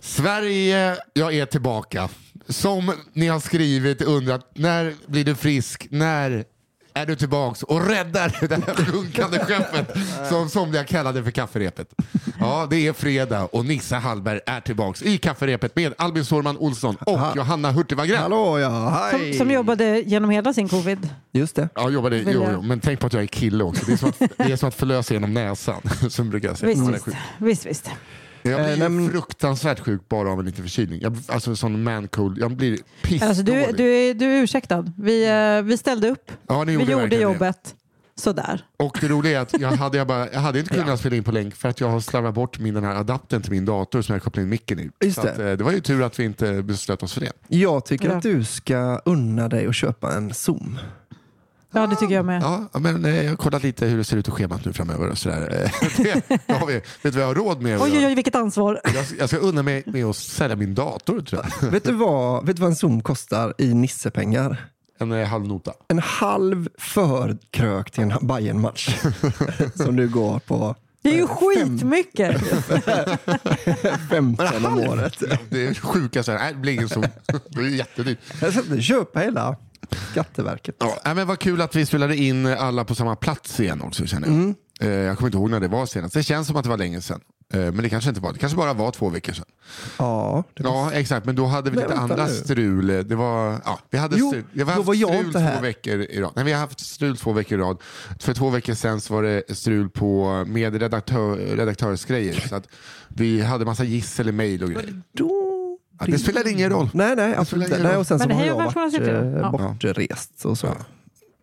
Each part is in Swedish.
Sverige, jag är tillbaka. Som ni har skrivit undrat, när blir du frisk? När är du tillbaks och räddar det här sjunkande skeppet som somliga kallade för kafferepet. Ja, det är fredag och Nisse Hallberg är tillbaks i kafferepet med Albin Sårman Olsson och Johanna Hurtig. Hallå ja, hej! Som, som jobbade genom hela sin covid. Just det. Ja, jobbade, jo, jo, men tänk på att jag är kille också. Det är som att, det är som att förlösa genom näsan. Som brukar jag säga. Visst, visst, visst. Jag blir Eh, men- fruktansvärt sjuk bara av en liten förkylning. Jag, alltså sån man cold. Jag blir pissdålig. Alltså, du, du, är, du är ursäktad. Vi, eh, vi ställde upp. ja, ni Vi gjorde verkligen det. jobbet. Sådär. Och det roliga är att jag hade, jag bara, jag hade inte kunnat spela in på länk för att jag har slarvat bort min den här adaptern till min dator som jag kopplade in micken i. Just Så att, det. eh, det var ju tur att vi inte beslöt oss för det. Jag tycker Ja. att du ska unna dig att köpa en Zoom. Ja, det tycker jag med. Ja, men eh, jag har kollat lite hur det ser ut och schemat nu framöver. Och sådär. Eh, det, har vi, vet du vad jag har råd med? Oj, oj, oj, vilket ansvar. Jag, jag ska unna mig med att sälja min dator tror jag. vet, du vad, vet du vad en Zoom kostar i nissepengar? En eh, halv nota. En halv förkrök till en bayern match som du går på Det är ju skitmycket. 15 om året. Det är sjuka så här. Nej, det blir ingen så. Det är jättedyrt. Jag ska inte köpa hela Skatteverket. Ja, men vad kul att vi spelade in alla på samma plats igen också känner jag. Eh, Jag kommer inte ihåg när det var senast. Det känns som att det var länge sedan. Eh, Men det kanske inte var. Det kanske bara var två veckor sedan. Ja, Ja, exakt. Men då hade vi Nej, lite andra nu. strul. Det var, ja, vi hade Jo, strul. Vi har haft var jag strul två veckor i rad. Nej, vi har haft strul två veckor i rad. För två veckor sedan var det strul på, med redaktör, redaktörsgrejer. Så att vi hade massa gissel i mejl och grejer. då... Ja, det spelar ingen roll. Nej, nej, absolut inte. Nej, och sen så Men har jag varit det. eh, Ja. bortrest och så.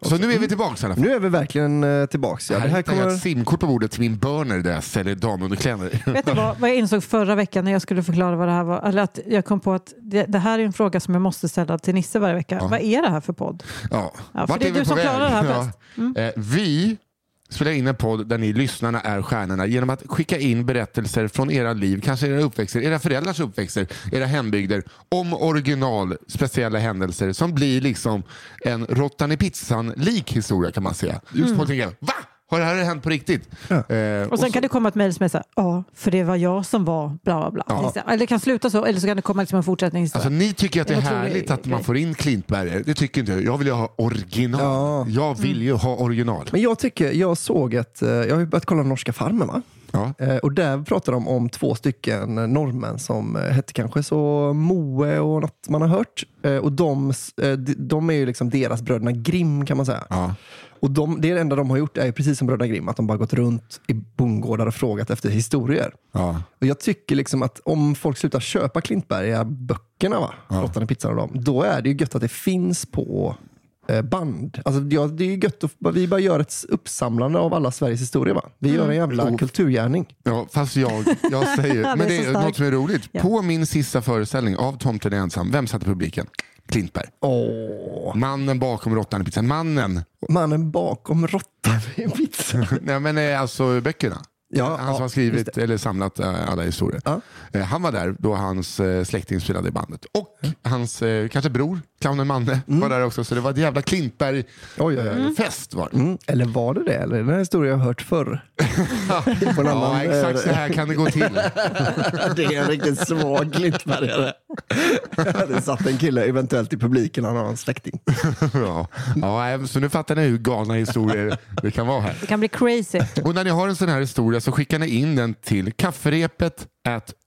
Så nu är vi tillbaka i alla fall. Nu är vi verkligen eh, tillbaks. Ja, det här här hittar jag kommer... ett simkort på bordet till min burner där jag säljer damunderkläder. Vet du vad, vad jag insåg förra veckan när jag skulle förklara vad det här var? Eller att jag kom på att det, det här är en fråga som jag måste ställa till Nisse varje vecka. Vad är det här för podd? Ja. Ja, för Vart det är vi du som väg? klarar det här Ja. bäst. Mm. Eh, vi spelar in en podd där ni lyssnarna är stjärnorna genom att skicka in berättelser från era liv, kanske era uppväxter, era föräldrars uppväxter, era hembygder om original, speciella händelser som blir liksom en råttan i pizzan-lik historia kan man säga. Just Mm. folk tänker, va? Har det här hänt på riktigt? Eh, Och sen så- kan det komma ett mejl som är så här, ja, för det var jag som var bla bla bla. Ja. Eller det kan sluta så, eller så kan det komma liksom en fortsättningshistoria. Alltså, ni tycker att det är härligt att man får in Klintberger. Det tycker inte jag. Jag vill ju ha original. Ja. Jag vill ju ha original. Men jag tycker, jag såg ett, eh, jag har ju börjat kolla Norska Farmen va? Ja. Eh, Och där pratar de om två stycken norrmän som eh, hette kanske så Moe och något man har hört. Eh, Och eh, de- de är ju liksom deras bröderna Grimm kan man säga. Ja. Och de, det enda de har gjort är precis som bröderna Grimm, att de bara gått runt i bondgårdar och frågat efter historier. Ja. Och jag tycker liksom att om folk slutar köpa Klintberga-böckerna, va? Råttan i pizzan och dem, då är det ju gött att det finns på eh, band. Alltså, ja, det är ju gött att vi bara gör ett uppsamlande av alla Sveriges historia. Va? Vi gör en jävla Oh. kulturgärning. Ja, fast jag, jag säger, Ja, det men är det är starkt. något som är roligt. Ja. På min sista föreställning av Tomten är ensam, vem satt i publiken? Klintberg. Åh, Mannen bakom råttan i pizzan. Mannen. mannen bakom råttan i pizzan. Nej men eh, alltså böckerna. Ja, han som ja, har skrivit eller samlat eh, alla historier. Ja. Eh, Han var där då hans eh, släkting spelade i bandet. Och hans kanske bror, clownen Manne, var där också. Så det var ett jävla Oj, oj, oj. Klintberg-fest var det. Mm. Eller var det det? Eller den här historien jag har hört förr. Ja, annan, exakt så här kan det gå till. det är en riktigt svag Klintbergare. det satt en kille eventuellt i publiken, han har en släkting. ja. Ja, eh, så nu fattar ni hur galna historier det kan vara här. Det kan bli crazy. Och när ni har en sån här historia så skickar ni in den till kafferepet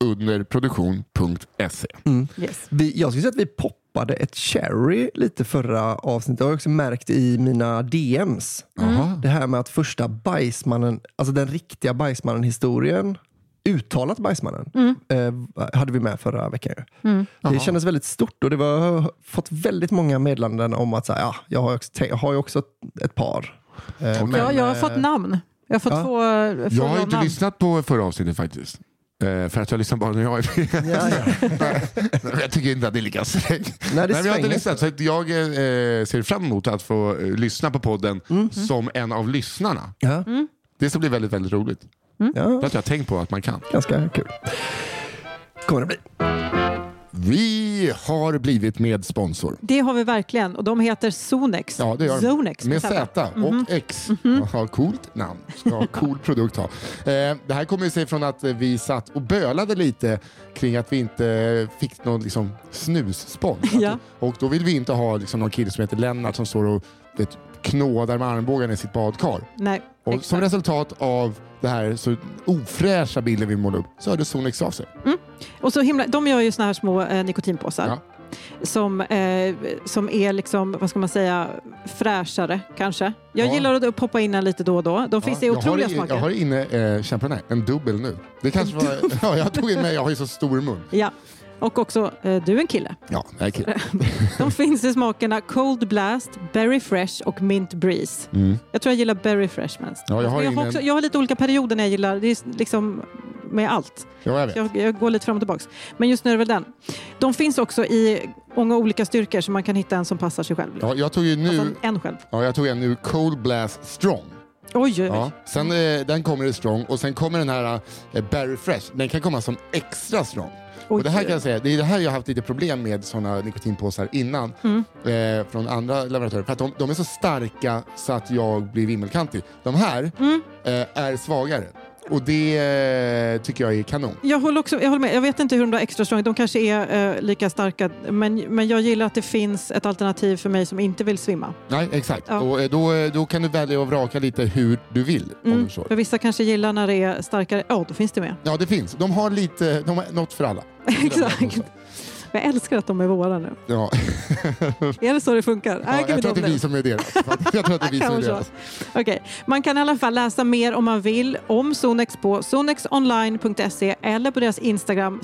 underproduktion.se. Yes. Vi, jag skulle säga att vi poppade ett cherry lite förra avsnittet. Det har jag också märkt i mina DMs. Det här med att första bajsmannen, alltså den riktiga bajsmannen-historien, uttalat bajsmannen, eh, hade vi med förra veckan. ju. Det kändes väldigt stort och det var, fått väldigt många meddelanden om att så här, ja, jag, har också, jag har ju också ett par. Eh, men, jag, jag har eh, fått namn. Jag har fått ja. två eh, Jag har inte namn. lyssnat på förra avsnittet faktiskt. Eh, för att jag lyssnar bara när jag är Ja, ja. Jag tycker inte att det är lika strängt. Nej, det Nej, men jag har inte lyssnat, så jag eh, ser fram emot att få eh, lyssna på podden Mhm. som en av lyssnarna. Ja. Det ska bli väldigt, väldigt roligt. Mm. Det Ja, har inte jag tänkt på att man kan. ganska kul. Kommer det bli. Vi har blivit medsponsor. Det har vi verkligen och de heter Zonex. Ja, det gör de. Zonex Med Z. Och X. Ja, coolt namn. Ja, cool produkt ha. Eh, det här kommer sig från att vi satt och bölade lite kring att vi inte fick någon liksom, snusspons. Ja. Och då vill vi inte ha liksom, någon kille som heter Lennart som står och vet, knådar med armbågarna i sitt badkar. Nej, Och exakt. som resultat av det här så ofräscha bilden vi målade upp så hörde Sonex av sig. Och så himla, de gör ju såna här små eh, nikotinpåsar. Ja. Som, eh, som är liksom, vad ska man säga, fräschare kanske. Jag Ja. gillar att poppa in en lite då och då. De finns i jag, otroliga har, i- smaker. jag har inne, eh, här, en dubbel nu. Det kanske var, ja, jag tog in mig, jag har ju så stor mun. Ja. Och också, eh, du är en kille. Ja, det är kul. De finns i smakerna Cold Blast, Berry Fresh och Mint Breeze. Mm. Jag tror jag gillar Berry Fresh mest. Ja, jag har jag, har ingen- också, jag har lite olika perioder när jag gillar, det är liksom med allt. Ja, jag vet. Jag, jag går lite fram och tillbaks. Men just nu är det väl den. De finns också i många olika styrkor så man kan hitta en som passar sig själv. Ja, jag tog ju nu, Alltså en själv. ja, jag tog en nu Cold Blast Strong. Oj, oj, oj. Ja. Sen, eh, den kommer i Strong och sen kommer den här eh, Berry Fresh. Den kan komma som extra strong. oj, Och det här kan jag säga, det är det här jag har haft lite problem med sådana nikotinpåsar innan Mm. eh, från andra leverantörer. För att de, de är så starka så att jag blir vimmelkantig. De här Mm. eh, är svagare och det eh, tycker jag är kanon. Jag håller, också, jag håller med. Jag vet inte hur de där extra strong, de kanske är eh, lika starka. Men, men jag gillar att det finns ett alternativ för mig som inte vill svimma. Nej, exakt. Ja. Och, eh, då, eh, då kan du välja att vraka lite hur du vill. Om Mm. du så. För vissa kanske gillar när det är starkare. Ja, då finns det med. Ja, det finns. De har lite, de har något för alla. Exakt. Jag älskar att de är våra nu. Ja. Är det så det funkar? Ja, jag tror att det är vi som är deras. Jag tror att det är vi som är deras. Okej. Man kan i alla fall läsa mer om man vill om Sonex på sonexonline.se eller på deras Instagram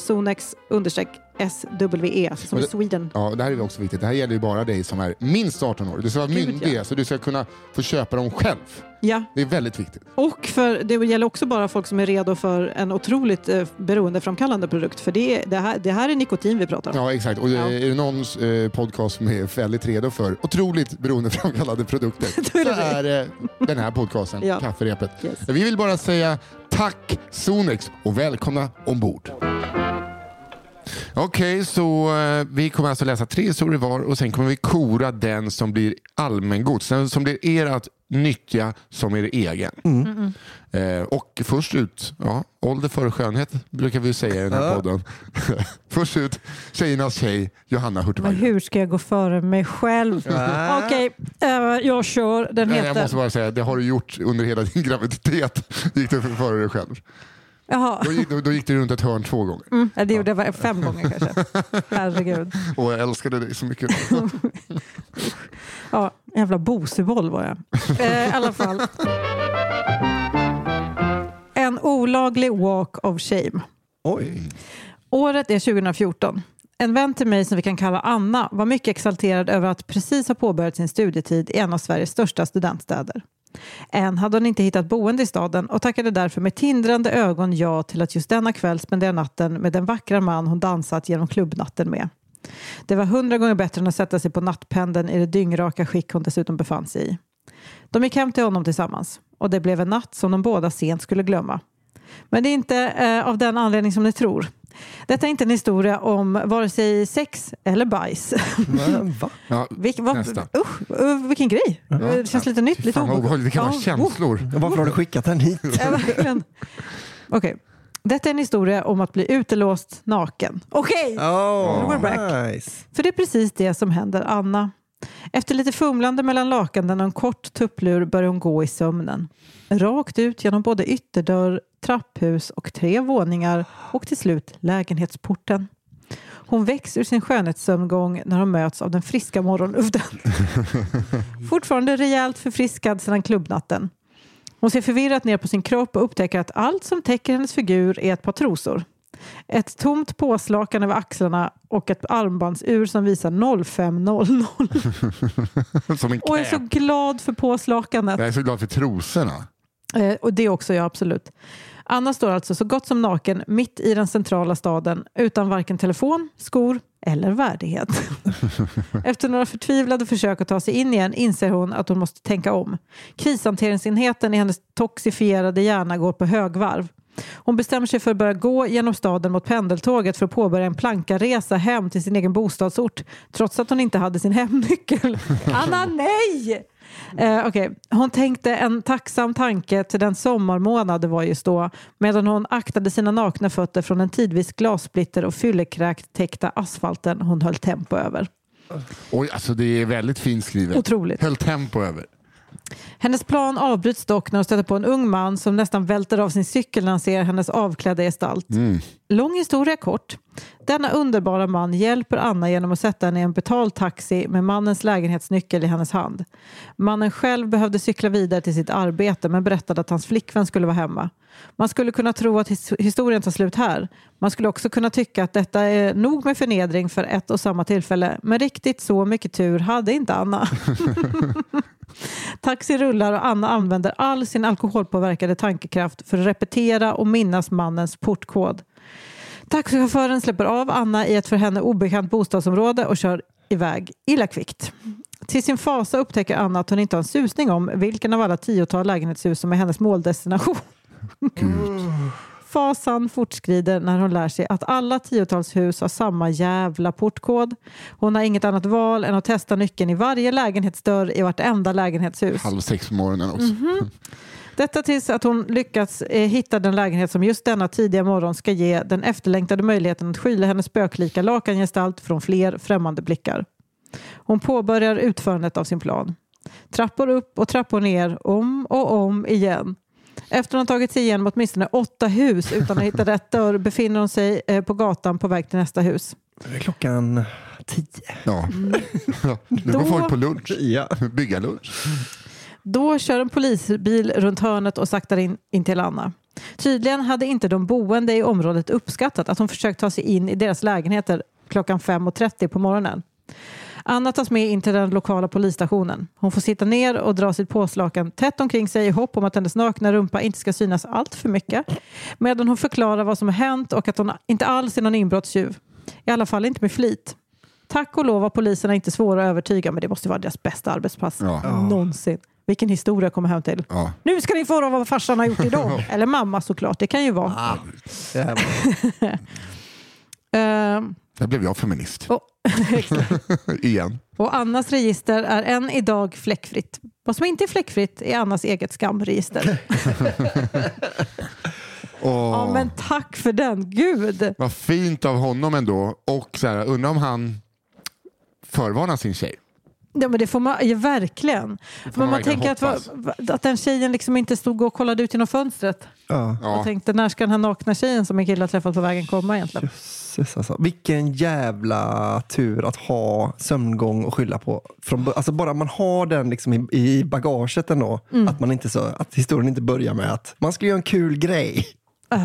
sonex-swe, alltså som det- Sweden. Ja, det här är också viktigt. Det här gäller ju bara dig som är minst 18 år. Du ska vara Gud, myndig, ja. så du ska kunna få köpa dem själv. Ja, Det är väldigt viktigt. och för, det gäller också bara folk som är redo för en otroligt eh, beroendeframkallande produkt. För det, det, här, det här är nikotin vi pratar om. Ja, exakt. Och Ja. är det någons eh, podcast som är väldigt redo för otroligt beroendeframkallande produkter är så det är det den här podcasten, Ja. Kafferepet. Yes. Vi vill bara säga tack Sonex och välkomna ombord. Okej, så eh, vi kommer alltså läsa tre historier var och sen kommer vi kora den som blir allmängods, den som blir er att nyttja som er egen. Eh, och först ut, ja, ålder före skönhet brukar vi säga i den här podden. först ut, tjejernas tjej, Johanna Men Hurtig hur ska jag gå före mig själv? Okej, eh, jag kör. Den Nej, heter... Jag måste bara säga, det har du gjort under hela din graviditet. gick du före dig själv. Jaha. Då gick, då, då gick du runt ett hörn två gånger. Mm, det gjorde jag fem gånger kanske. Herregud. Och jag älskade dig så mycket. Ja, jävla boseboll var jag. Eh, I alla fall. En olaglig walk of shame. Oj. Året är 2014. En vän till mig som vi kan kalla Anna var mycket exalterad över att precis ha påbörjat sin studietid i en av Sveriges största studentstäder. Än hade hon inte hittat boende i staden och tackade därför med tindrande ögon ja till att just denna kväll spendera natten med den vackra man hon dansat genom klubbnatten med. Det var hundra gånger bättre än att sätta sig på nattpendeln i det dyngraka skick hon dessutom befann sig i. De gick hem till honom tillsammans och det blev en natt som de båda sent skulle glömma. Men det är inte eh, av den anledning som ni tror. Detta är inte en historia om vare sig sex eller bajs. Men, va? Ja, Vilk, Nästa. usch, uh, vilken grej! Det känns lite nytt. Lite obehagligt, det kan vara Ja, känslor. Varför har du skickat den hit? Ja. Okej. Detta är en historia om att bli utelåst naken. Okej! Oh, We're back. nice. För det är precis det som händer Anna. Efter lite fumlande mellan lakanen och en kort tupplur börjar hon gå i sömnen. Rakt ut genom både ytterdörr, trapphus och tre våningar och till slut lägenhetsporten. Hon väcks ur sin skönhetssömngång när hon möts av den friska morgonluften. Fortfarande rejält förfriskad sedan klubbnatten. Hon ser förvirrat ner på sin kropp och upptäcker att allt som täcker hennes figur är ett par trosor. Ett tomt påslakan över axlarna och ett armbandsur som visar 0500. Som en Och är så glad för påslakanet. Jag är så glad för trosorna. Eh, och det också jag absolut. Anna står alltså så gott som naken mitt i den centrala staden utan varken telefon, skor eller värdighet. Efter några förtvivlade försök att ta sig in igen inser hon att hon måste tänka om. Krishanteringsenheten i hennes toxifierade hjärna går på högvarv. Hon bestämmer sig för att börja gå genom staden mot pendeltåget för att påbörja en plankaresa hem till sin egen bostadsort trots att hon inte hade sin hemnyckel. Anna, nej! Eh, okay. Hon tänkte en tacksam tanke till den sommarmånad det var just då medan hon aktade sina nakna fötter från den tidvis glassplitter och fyllekräkt täckta asfalten hon höll tempo över. Oj, alltså det är väldigt fint skrivet. Otroligt. Höll tempo över. Hennes plan avbryts dock när hon stöter på en ung man som nästan välter av sin cykel när han ser hennes avklädda gestalt. Mm. Lång historia kort. Denna underbara man hjälper Anna genom att sätta henne i en betald taxi med mannens lägenhetsnyckel i hennes hand. Mannen själv behövde cykla vidare till sitt arbete men berättade att hans flickvän skulle vara hemma. Man skulle kunna tro att his historien tar slut här. Man skulle också kunna tycka att detta är nog med förnedring för ett och samma tillfälle. Men riktigt så mycket tur hade inte Anna. Taxi rullar och Anna använder all sin alkoholpåverkade tankekraft för att repetera och minnas mannens portkod. Taxichauffören släpper av Anna i ett för henne obekant bostadsområde och kör iväg illa kvickt. Till sin fasa upptäcker Anna att hon inte har en susning om vilken av alla tiotal lägenhetshus som är hennes måldestination. Fasan fortskrider när hon lär sig att alla tiotals hus har samma jävla portkod. Hon har inget annat val än att testa nyckeln i varje lägenhetsdörr i vartenda lägenhetshus. Halv sex på morgonen också. Mhm. Detta tills att hon lyckats eh, hitta den lägenhet som just denna tidiga morgon ska ge den efterlängtade möjligheten att skyla hennes spöklika lakangestalt från fler främmande blickar. Hon påbörjar utförandet av sin plan. Trappor upp och trappor ner om och om igen. Efter att hon tagit sig igenom åtminstone åtta hus utan att hitta rätt dörr befinner hon sig eh, på gatan på väg till nästa hus. Det är klockan tio. Ja. Ja, nu går Då- folk på lunch. Ja. Bygga lunch. Då kör en polisbil runt hörnet och saktar in, in till Anna. Tydligen hade inte de boende i området uppskattat att hon försökt ta sig in i deras lägenheter klockan 5.30 på morgonen. Anna tas med in till den lokala polisstationen. Hon får sitta ner och dra sitt påslakan tätt omkring sig i hopp om att hennes nakna rumpa inte ska synas allt för mycket. Medan hon förklarar vad som har hänt och att hon inte alls är någon inbrottstjuv. I alla fall inte med flit. Tack och lov var poliserna inte svåra att övertyga men det måste vara deras bästa arbetspass Ja. någonsin. Vilken historia kommer hem till. Ja. Nu ska ni få höra vad farsan har gjort idag. Eller mamma såklart, det kan ju vara. Ah. Där blev jag feminist. och, Igen. och Annas register är än idag fläckfritt. Vad som inte är fläckfritt är Annas eget skamregister. Åh, Ja, men tack för den, gud. Vad fint av honom ändå. Och så här, undrar om han förvarnar sin tjej. Ja, men det får man ju verkligen. får Men man man tänker att, va- att den tjejen liksom inte stod och kollade ut genom fönstret. Ja. Ja. Och tänkte när ska den här nakna tjejen som en kille har träffat på vägen komma egentligen? Jösses, alltså. Vilken jävla tur att ha sömngång att skylla på. Från, alltså bara man har den liksom i, i bagaget ändå. Mm. Att, man inte så, att historien inte börjar med att man ska göra en kul grej.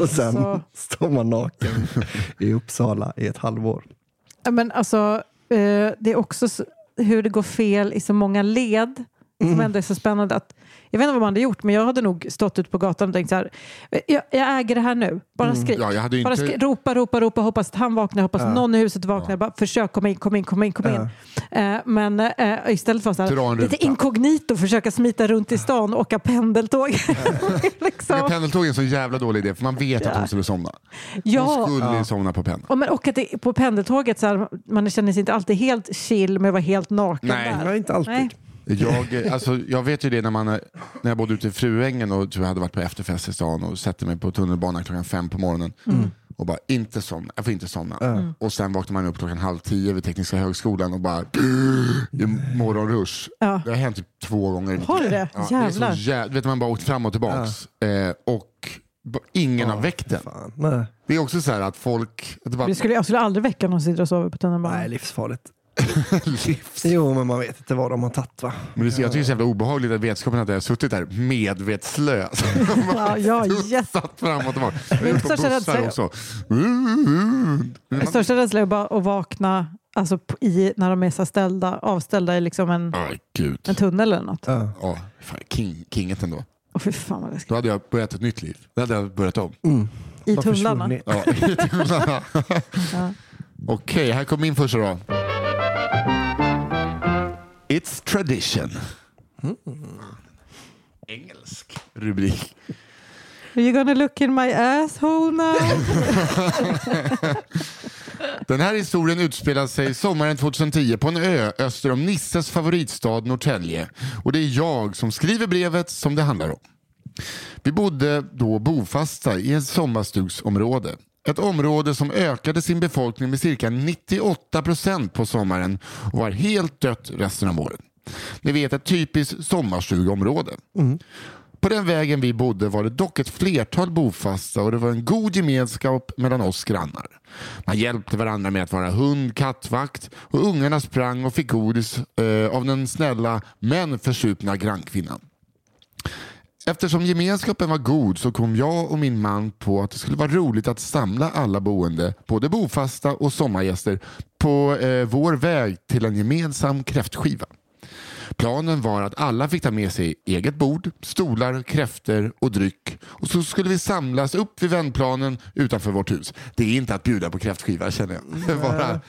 Och sen Alltså. står man naken i Uppsala i ett halvår. Ja, Men alltså, eh, det är också så, hur det går fel i så många led som ändå är så spännande. Att, jag vet inte vad man hade gjort, men jag hade nog stått ute på gatan och tänkt så här. Jag, jag äger det här nu. Bara skrik. Ja, jag hade ju Bara inte- skri- ropa, ropa, ropa. Hoppas att han vaknar. Hoppas att någon i huset vaknar. Bara försök komma in, komma in, komma in. Komma in. Eh, men eh, istället för här, lite inkognito, försöka smita runt i stan och åka pendeltåg. Liksom. pendeltåg är en så jävla dålig idé för man vet att hon skulle somna. Hon Ja, skulle ju somna på pendeln. och, men, och att det, på pendeltåget så här, man känner sig inte alltid helt chill med att vara helt naken Nej. där. Nej, inte alltid. Nej. Jag, alltså, jag vet ju det när, man, när jag bodde ute i Fruängen och tror jag hade varit på efterfest i stan och sätter mig på tunnelbanan klockan fem på morgonen och bara inte somna, jag får inte somna. Och sen vaknar man upp klockan halv tio vid Tekniska högskolan och bara i morgonrush. Ja. Det har hänt typ två gånger. Har det det? Ja, det är så Jävlar. jä- du vet man bara åkt fram och tillbaks eh, och ingen har väckt den. Det är också så här att folk... Att det bara, Det skulle, jag skulle aldrig väcka någon som sitter och sover på tunnelbanan. nej, livsfarligt. livs. Jo, men man vet inte vad de har tagit va? Men det, jag tycker det är så jävla obehagligt att vetskapen att jag har suttit där medvetslös. Ja, ja, yes. Satt fram och tillbaka. Min största rädsla-. Mm. Min största rädsla är bara att vakna alltså, i, när de är så ställda, avställda i liksom en, gud. en tunnel eller något. Ja. Ja, fan, king, kinget ändå. Åh fy fan vad läskigt. Då hade jag börjat ett nytt liv. Då hade jag börjat om. I Har tunnlarna. försvunnit. Ja. Okej, här kommer min första då. It's tradition. Engelsk rubrik. Are you gonna look in my asshole now? Den här historien utspelar sig sommaren 2010 på en ö öster om Nisses favoritstad Norrtälje. Och det är jag som skriver brevet som det handlar om. Vi bodde då bofasta i ett sommarstugsområde. Ett område som ökade sin befolkning med cirka 98 procent på sommaren och var helt dött resten av året. Ni vet ett typiskt sommarstugområde. På den vägen vi bodde var det dock ett flertal bofasta och det var en god gemenskap mellan oss grannar. Man hjälpte varandra med att vara hund, kattvakt och ungarna sprang och fick godis eh, av den snälla men försupna grannkvinnan. Eftersom gemenskapen var god så kom jag och min man på att det skulle vara roligt att samla alla boende, både bofasta och sommargäster, på eh, vår väg till en gemensam kräftskiva. Planen var att alla fick ta med sig eget bord, stolar, kräfter och dryck och så skulle vi samlas upp vid vändplanen utanför vårt hus. Det är inte att bjuda på kräftskiva känner jag. Bara,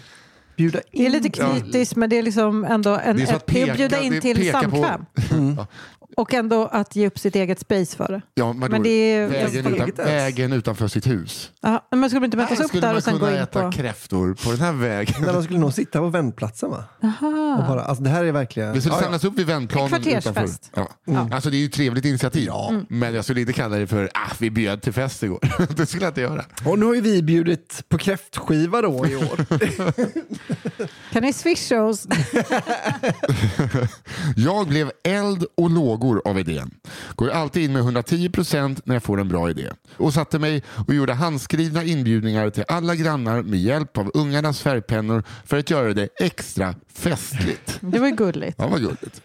Bjuda Det är in. lite kritiskt men det är liksom ändå en, Det är att peka- att bjuda in till pekar på- samkväm. Och ändå att ge upp sitt eget space för det. ja, men Men det är- vägen, utan, vägen utanför sitt hus. Ja, men skulle inte mötas upp skulle där man och sen gå kunna in äta på... kräftor på den här vägen? Nej, de skulle nog sitta på vändplatsen va? Och bara, alltså, det här är verkligen... Vi skulle Ja, ja. samlas upp vid vändplanen En kvartersfest. utanför. Ja. Alltså det är ju ett trevligt initiativ. Men jag skulle inte kalla det för ah, vi bjöd till fest igår. det skulle jag inte göra. Och nu har ju vi bjudit på kräftskiva då i år. Kan ni swisha oss? Jag blev eld och lågor av idén. Går alltid in med 110% när jag får en bra idé. Och satte mig och gjorde handskrivna inbjudningar till alla grannar med hjälp av ungarnas färgpennor för att göra det extra festligt. Det var gulligt. Ja, vad gulligt.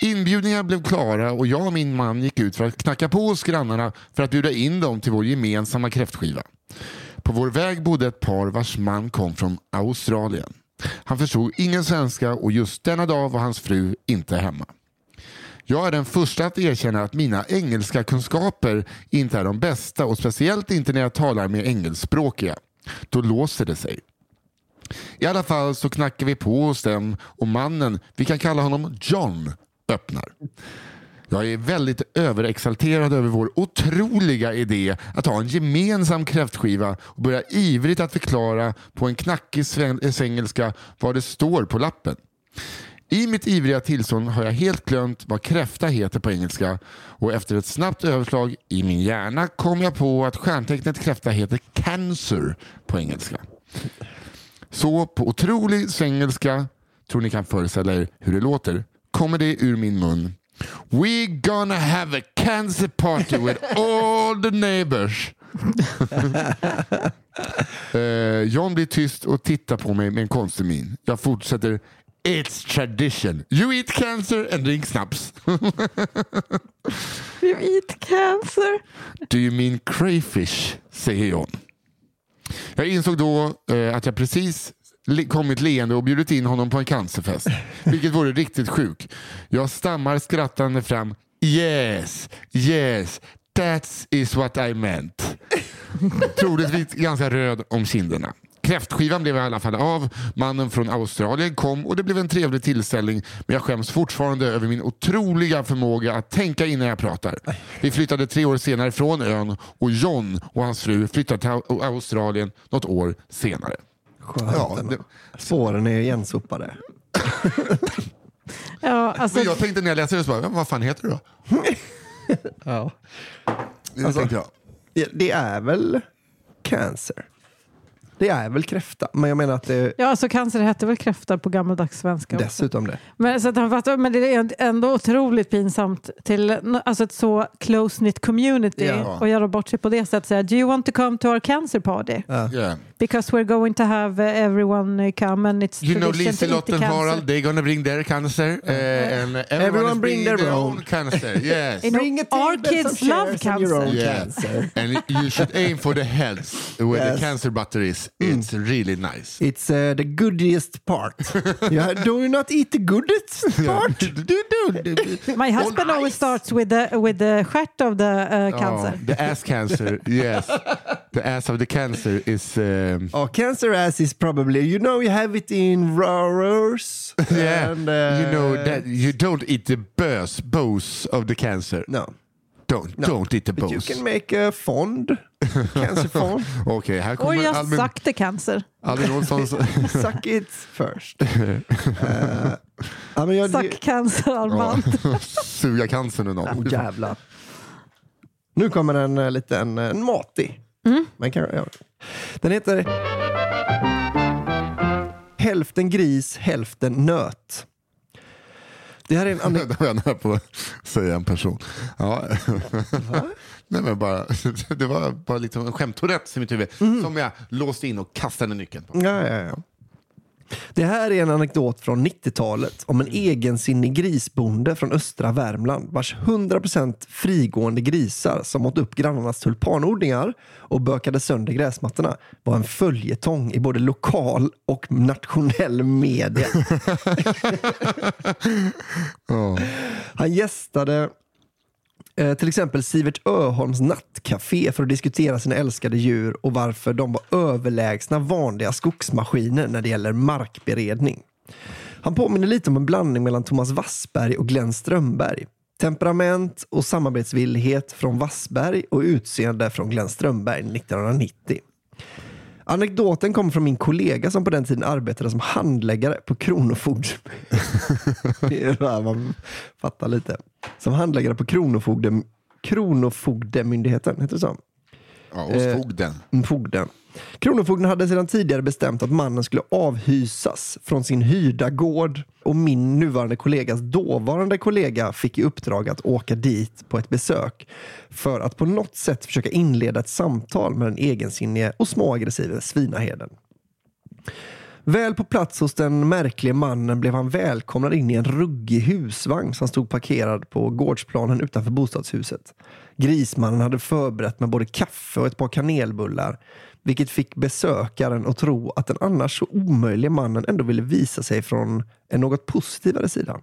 Inbjudningar blev klara och jag och min man gick ut för att knacka på hos grannarna för att bjuda in dem till vår gemensamma kräftskiva. På vår väg bodde ett par vars man kom från Australien. Han förstod ingen svenska och just denna dag var hans fru inte hemma. Jag är den första att erkänna att mina engelska kunskaper inte är de bästa och speciellt inte när jag talar med engelskspråkiga. Då låser det sig. I alla fall så knackar vi på hos dem och mannen, vi kan kalla honom John, öppnar. Jag är väldigt överexalterad över vår otroliga idé att ha en gemensam kräftskiva och börjar ivrigt att förklara på en knackig eh, svengelska vad det står på lappen. I mitt ivriga tillstånd har jag helt glömt vad kräfta heter på engelska och efter ett snabbt överslag i min hjärna kom jag på att stjärntecknet kräfta heter cancer på engelska. Så på otrolig svengelska, tror ni kan föreställa er hur det låter, kommer det ur min mun. We gonna have a cancer party with all the neighbors. Eh, John blir tyst och tittar på mig med en konstig min. Jag fortsätter. It's tradition. You eat cancer and drink snaps. You eat cancer. Do you mean crayfish? säger John. Jag insåg då eh, att jag precis kommit leende och bjudit in honom på en cancerfest. Vilket vore riktigt sjuk. Jag stammar skrattande fram. Yes, yes, that is what I meant. Troligtvis ganska röd om kinderna. Kräftskivan blev i alla fall av. Mannen från Australien kom och det blev en trevlig tillställning. Men jag skäms fortfarande över min otroliga förmåga att tänka innan jag pratar. Vi flyttade tre år senare från ön och John och hans fru flyttade till Au- Australien något år senare. Skönt Ja, det, Spåren är igensopade. Ja, alltså, men jag tänkte när jag läste det så bara, "Ja, vad fan heter det då? Ja. Det Alltså- tänkte jag. Det- Det är väl cancer? Det är väl kräfta, men jag menar att det är ja, alltså cancer hette väl kräfta på gammaldags svenska också. dessutom det. Men, så att han fattar, men det är ändå otroligt pinsamt till alltså ett så close-knit community Ja. och göra bort sig på det sättet. Säga, Do you want to come to our cancer party? Ja. Yeah. Because we're going to have uh, everyone uh, come and it's You know Liselott and. Harald, they're gonna bring their cancer. Uh, and everyone, Everyone bring bringing their own. cancer. Yes. You know, our kids love cancer. own Yeah. cancer. and you should aim for the heads where Yes. the cancer butter is. It's really nice. It's uh, the goodiest part. yeah, do you not eat the goodest part? My husband always starts with the with the stjärt of the uh, cancer. Oh, the ass cancer, yes. The ass of the cancer is... Um, Oh, cancer ass is probably, you know, you have it in roars. yeah, and, uh, you know that you don't eat the bös, bows of the cancer. No, Don't, no. don't eat the But you bows. can make a fond, cancer fond. Okej, här Or kommer just Albin, suck the cancer. Albin Olssons... Suck it first. Uh, ja, men jag, Suck cancer, Armand. Suga cancern ur någon. Oh, jävlar. Nu kommer en uh, liten uh, matig. Man kan, ja. Den heter Hälften gris, hälften nöt. Det här är en anek- Det var jag på att säga en person. Ja. Nej, men bara, det var bara liksom en skämttourette i mitt huvud som jag låste in och kastade nyckeln på. Ja, ja, ja. Det här är en anekdot från 90-talet om en egensinnig grisbonde från östra Värmland vars 100% frigående grisar som åt upp grannarnas tulpanodlingar och bökade sönder gräsmattorna var en följetong i både lokal och nationell media. Han gästade eh, till exempel Sivert Öholms nattcafé för att diskutera sina älskade djur och varför de var överlägsna vanliga skogsmaskiner när det gäller markberedning. Han påminner lite om en blandning mellan Thomas Wassberg och Glenn Strömberg. Temperament och samarbetsvillighet från Wassberg och utseende från Glenn Strömberg 1990. Anekdoten kommer från min kollega som på den tiden arbetade som handläggare på Kronofogd. det är där man fattar lite. Som handläggare på Kronofogden, Kronofogdemyndigheten, heter det så? Ja, hos fogden. Mm, Fogden. Kronofogden hade sedan tidigare bestämt att mannen skulle avhysas från sin hyrda gård och min nuvarande kollegas dåvarande kollega fick i uppdrag att åka dit på ett besök för att på något sätt försöka inleda ett samtal med den egensinnige och småaggressive svinaherden. Väl på plats hos den märkliga mannen blev han välkomnad in i en ruggig husvagn som stod parkerad på gårdsplanen utanför bostadshuset. Grismannen hade förberett med både kaffe och ett par kanelbullar vilket fick besökaren att tro att den annars så omöjliga mannen ändå ville visa sig från en något positivare sida.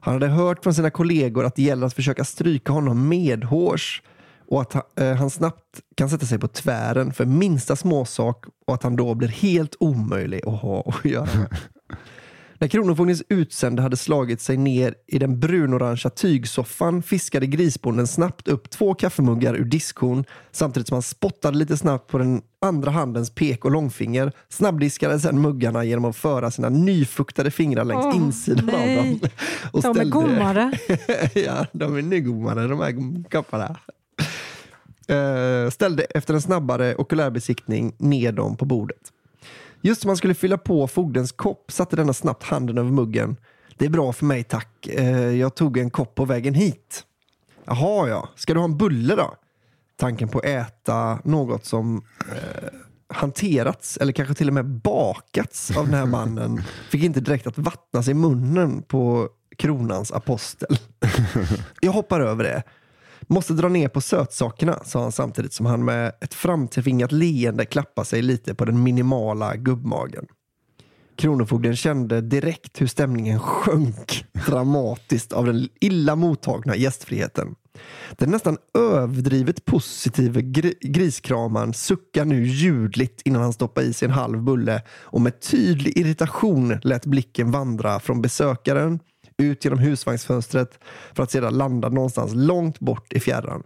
Han hade hört från sina kollegor att det gäller att försöka stryka honom medhårs och att han, eh, han snabbt kan sätta sig på tvären för minsta småsak och att han då blir helt omöjlig att ha att göra. När Kronofogdens utsände hade slagit sig ner i den brunorangea tygsoffan fiskade grisbonden snabbt upp två kaffemuggar ur diskhon samtidigt som han spottade lite snabbt på den andra handens pek och långfinger, snabbdiskade sedan muggarna genom att föra sina nyfuktade fingrar längs Åh, insidan nej. av dem. Och De är gommare. ja, de är nygommade de här kopparna. Eh, ställde efter en snabbare okulärbesiktning ner dem på bordet. Just som han skulle fylla på fogdens kopp satte denna snabbt handen över muggen. Det är bra för mig tack. Eh, jag tog en kopp på vägen hit. Jaha ja, ska du ha en bulle då? Tanken på att äta något som eh, hanterats eller kanske till och med bakats av den här mannen fick inte direkt att vattnas i munnen på kronans apostel. Jag hoppar över det. Måste dra ner på sötsakerna, sa han samtidigt som han med ett framtvingat leende klappade sig lite på den minimala gubbmagen. Kronofogden kände direkt hur stämningen sjönk dramatiskt av den illa mottagna gästfriheten. Den nästan överdrivet positive gr griskramaren suckar nu ljudligt innan han stoppar i sig en halv bulle och med tydlig irritation lät blicken vandra från besökaren ut genom husvagnsfönstret för att sedan landa någonstans långt bort i fjärran.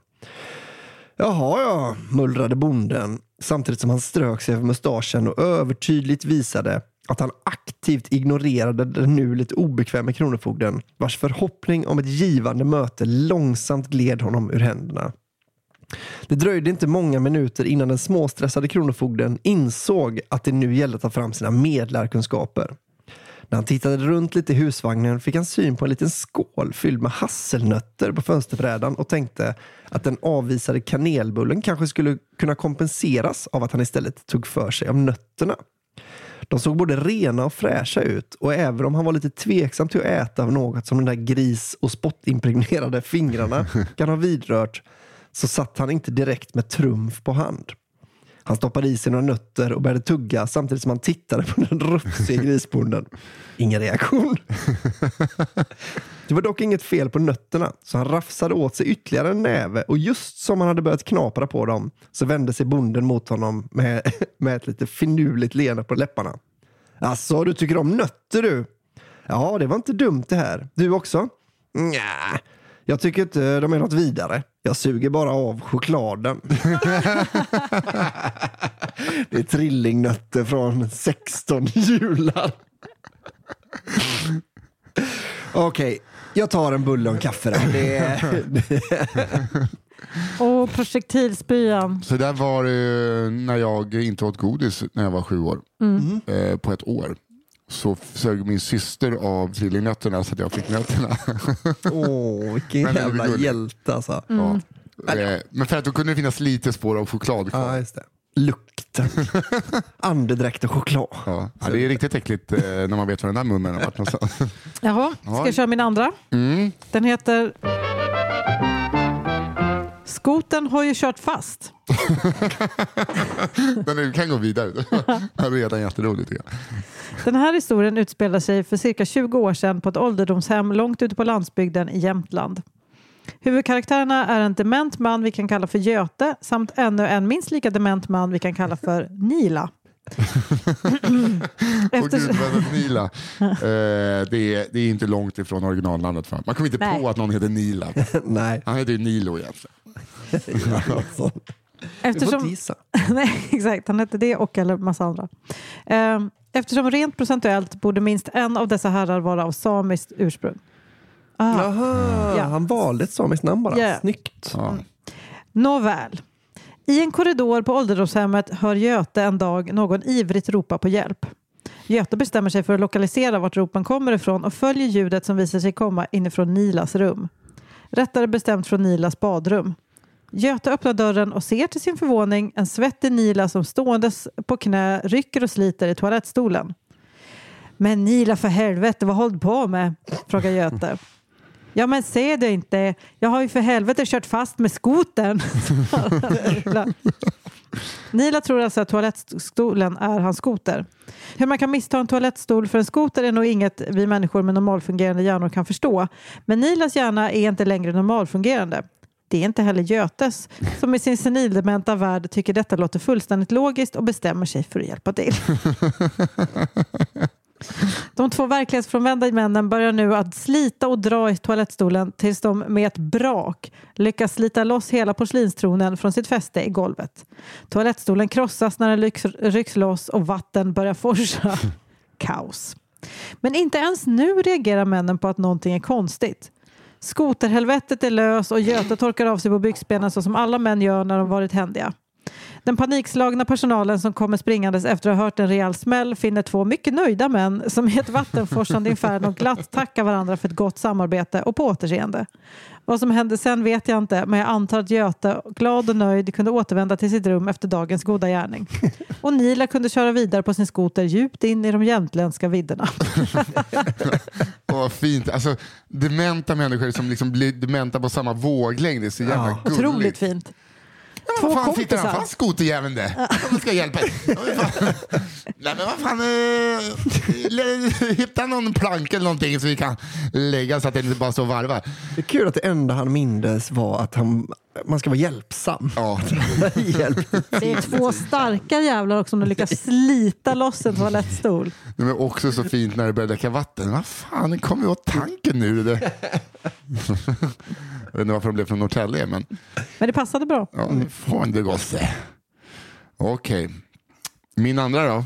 Jaha, ja, mullrade bonden samtidigt som han strök sig över mustaschen och övertydligt visade att han aktivt ignorerade den nu lite obekväma kronofogden vars förhoppning om ett givande möte långsamt gled honom ur händerna. Det dröjde inte många minuter innan den småstressade kronofogden insåg att det nu gällde att ta fram sina medlarkunskaper. När han tittade runt lite i husvagnen fick han syn på en liten skål fylld med hasselnötter på fönsterbrädan och tänkte att den avvisade kanelbullen kanske skulle kunna kompenseras av att han istället tog för sig av nötterna. De såg både rena och fräscha ut och även om han var lite tveksam till att äta av något som de där gris och spottimpregnerade fingrarna kan ha vidrört så satt han inte direkt med trumf på hand. Han stoppade i sig några nötter och började tugga samtidigt som han tittade på den rufsiga grisbonden. Ingen reaktion. Det var dock inget fel på nötterna, så han rafsade åt sig ytterligare en näve och just som han hade börjat knapra på dem så vände sig bonden mot honom med, med ett lite finurligt leende på läpparna. Alltså, du tycker om nötter du? Ja, det var inte dumt det här. Du också? Nja, jag tycker inte de är något vidare. Jag suger bara av chokladen. det är trillingnötter från 16 jular. Okej, jag tar en bulle och en kaffe då. Det är, Och projektilspyan. Så där var det när jag inte åt godis när jag var sju år. Eh, på ett år. Så sög min syster av trillingnötterna så att jag fick nötterna. åh, vilken Men jävla hjälte alltså. ja. eh, men för att då kunde det finnas lite spår av choklad kvar. Ja, just det. Lukten. Andedräkt och choklad. Ja. Ja, det är riktigt äckligt eh, när man vet var den där munnen har varit någonstans. Jaha, ska Ja. jag köra min andra? Mm. Den heter Skoten har ju kört fast. Men du kan gå vidare. Det är redan jätteroligt. Den här historien utspelar sig för cirka 20 år sedan på ett ålderdomshem långt ute på landsbygden i Jämtland. Huvudkaraktärerna är en dement man vi kan kalla för Göte samt ännu en minst lika dement man vi kan kalla för Nila. Gud, vad Nila. Eh, det, är, det är inte långt ifrån originalnamnet. Man kommer inte Nej. på att någon heter Nila. Nej. Han heter ju Nilo egentligen. Du får Eftersom, gissa. Nej, exakt. Han hette det och eller massa andra. Ehm, Eftersom rent procentuellt borde minst en av dessa herrar vara av samiskt ursprung. Ah. Jaha, Ja. han valde ett samiskt namn bara. Ja. Snyggt. Ja. Nåväl. I en korridor på ålderdomshemmet hör Göte en dag någon ivrigt ropa på hjälp. Göte bestämmer sig för att lokalisera vart ropen kommer ifrån och följer ljudet som visar sig komma inifrån Nilas rum. Rättare bestämt från Nilas badrum. Göte öppnar dörren och ser till sin förvåning en svettig Nila som ståendes på knä rycker och sliter i toalettstolen. Men Nila för helvete, vad håller du på med? frågar Göte. Ja men ser du inte? Jag har ju för helvete kört fast med skotern. Nila. Nila tror alltså att toalettstolen är hans skoter. Hur man kan missta en toalettstol för en skoter är nog inget vi människor med normalfungerande hjärnor kan förstå. Men Nilas hjärna är inte längre normalfungerande. Det är inte heller Götes som i sin senildementa värld tycker detta låter fullständigt logiskt och bestämmer sig för att hjälpa till. De två verklighetsfrånvända männen börjar nu att slita och dra i toalettstolen tills de med ett brak lyckas slita loss hela porslinstronen från sitt fäste i golvet. Toalettstolen krossas när den rycks, rycks loss och vatten börjar forsa. Kaos. Men inte ens nu reagerar männen på att någonting är konstigt. Skoterhelvetet är lös och Göte torkar av sig på byxbenen så som alla män gör när de varit händiga. Den panikslagna personalen som kommer springandes efter att ha hört en rejäl smäll finner två mycket nöjda män som i ett vattenforsande inferno glatt tackar varandra för ett gott samarbete och på återseende. Vad som hände sen vet jag inte, men jag antar att Göte, glad och nöjd, kunde återvända till sitt rum efter dagens goda gärning. Och Nila kunde köra vidare på sin skoter djupt in i de jämtländska vidderna. Åh, vad fint. Alltså, dementa människor som liksom blir dementa på samma våglängd. Det är så jävla Ja. gulligt. Otroligt fint. Två Två vad fan sitter han kompisar. fast skoterjäveln där? Vad ska hjälpa? Nej men vad fan, eh, hitta någon plank eller någonting så vi kan lägga så att det inte bara står och varvar. Det är kul att det enda han mindes var att han, man ska vara hjälpsam. Ja. Hjälp. Det är två starka jävlar också som de lyckas slita loss en toalettstol. Det är också så fint när det börjar läcka vatten. Vad fan, kommer ju åt tanken nu. Det. Jag vet inte varför de blev från Norrtälje men Men det passade bra. ja, får inte gosse. Okej, min andra då.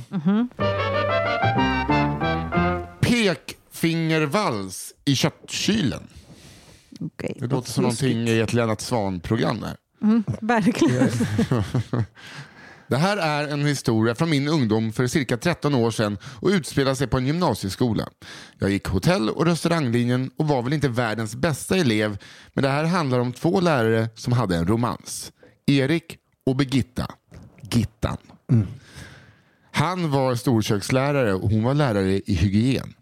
Pekfingervals i köttkylen. Okej. Det låter som någonting i ett Lennart Swahn-program där. Verkligen. Det här är en historia från min ungdom för cirka 13 år sedan och utspelar sig på en gymnasieskola. Jag gick hotell och restauranglinjen och var väl inte världens bästa elev men det här handlar om två lärare som hade en romans. Erik och Birgitta. Gittan. Han var storkökslärare och hon var lärare i hygien.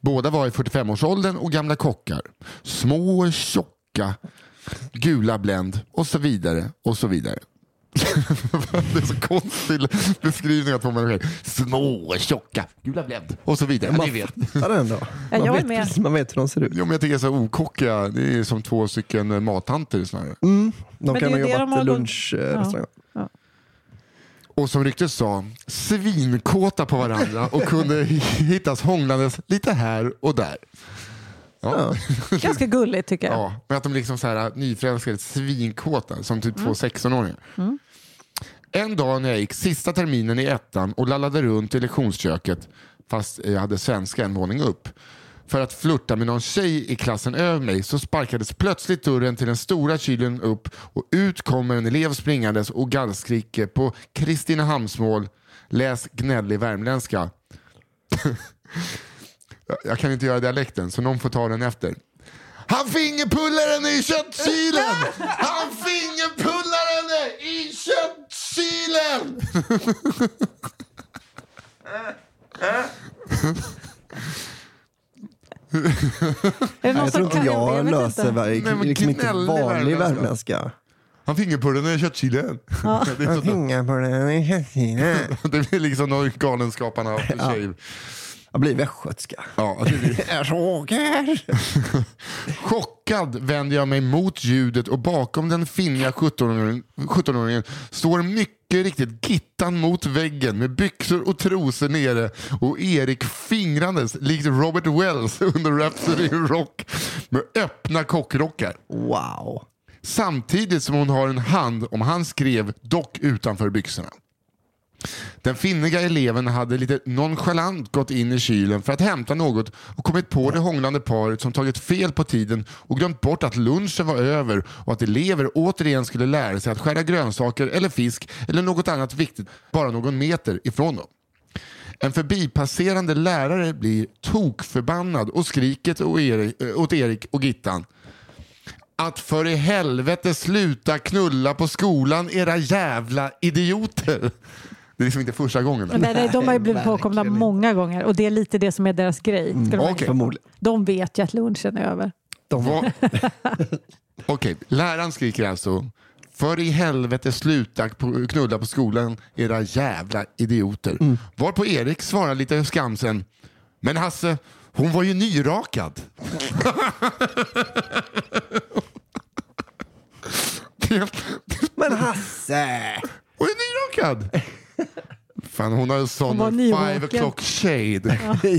Båda var i 45-årsåldern och gamla kockar. Små, tjocka, gula Blend och så vidare och så vidare det är så konstig beskrivning av två människor. Små, tjocka, gula Blend och så vidare. Ja, ni vet. Fattar den då? Ja, Man, jag vet, med. man vet hur de ser ut. Ja, men jag tycker så okockiga, det är som två stycken mattanter snarare. De det kan är ha jobbat lunchrestaurang. Och som ryktet sa, svinkåta på varandra och kunde hittas hånglandes lite här och där. Ja. Ganska gulligt tycker jag. Ja, men att de liksom så här nyförälskade, svinkåta, som typ två 16-åringar. En dag när jag gick sista terminen i ettan och lallade runt i lektionsköket, fast jag hade svenska en våning upp, för att flirta med någon tjej i klassen över mig så sparkades plötsligt dörren till den stora kylen upp och ut kommer en elev springandes och gallskriker på Kristinehamnsmål, läs gnällig värmländska. Jag- kan inte göra dialekten så någon får ta den efter. Han fingerpullar henne i köttkylen! Han fingerpullar henne i köttkylen! Det Jag tror inte jag löser liksom inte vanlig värmländska. värmländska. Han fingerpullar henne i köttkylen. Det, är Jag så, fingar på den i köttkylen. det blir liksom någon galenskaparna after shave. Jag blir västgötska. Ja, det. Jag sågar. Chockad vänder jag mig mot ljudet och bakom den finniga 17-åringen 17-åringen står mycket riktigt Gittan mot väggen med byxor och trosor nere och Erik fingrandes likt Robert Wells under Rhapsody in Rock med öppna kockrockar. Wow. Samtidigt som hon har en hand om hans skrev, dock utanför byxorna. Den finniga eleven hade lite nonchalant gått in i kylen för att hämta något och kommit på det hånglande paret som tagit fel på tiden och glömt bort att lunchen var över och att elever återigen skulle lära sig att skära grönsaker eller fisk eller något annat viktigt bara någon meter ifrån dem. En förbipasserande lärare blir tokförbannad och skriker åt Erik, eh, och Gittan. Att för i helvete sluta knulla på skolan era jävla idioter. Det är liksom inte första gången. Nej, nej, de har ju blivit påkomna många gånger och det är lite det som är deras grej. Okej. Förmodligen. de vet ju att lunchen är över. De Vad- Okej, läraren skriker alltså för i helvete sluta knulla på skolan era jävla idioter. Varpå Erik svarar lite skamsen. Men Hasse, hon var ju nyrakad. Men Hasse! Hon är nyrakad! Fan, hon har en sån Hon five o'clock shade.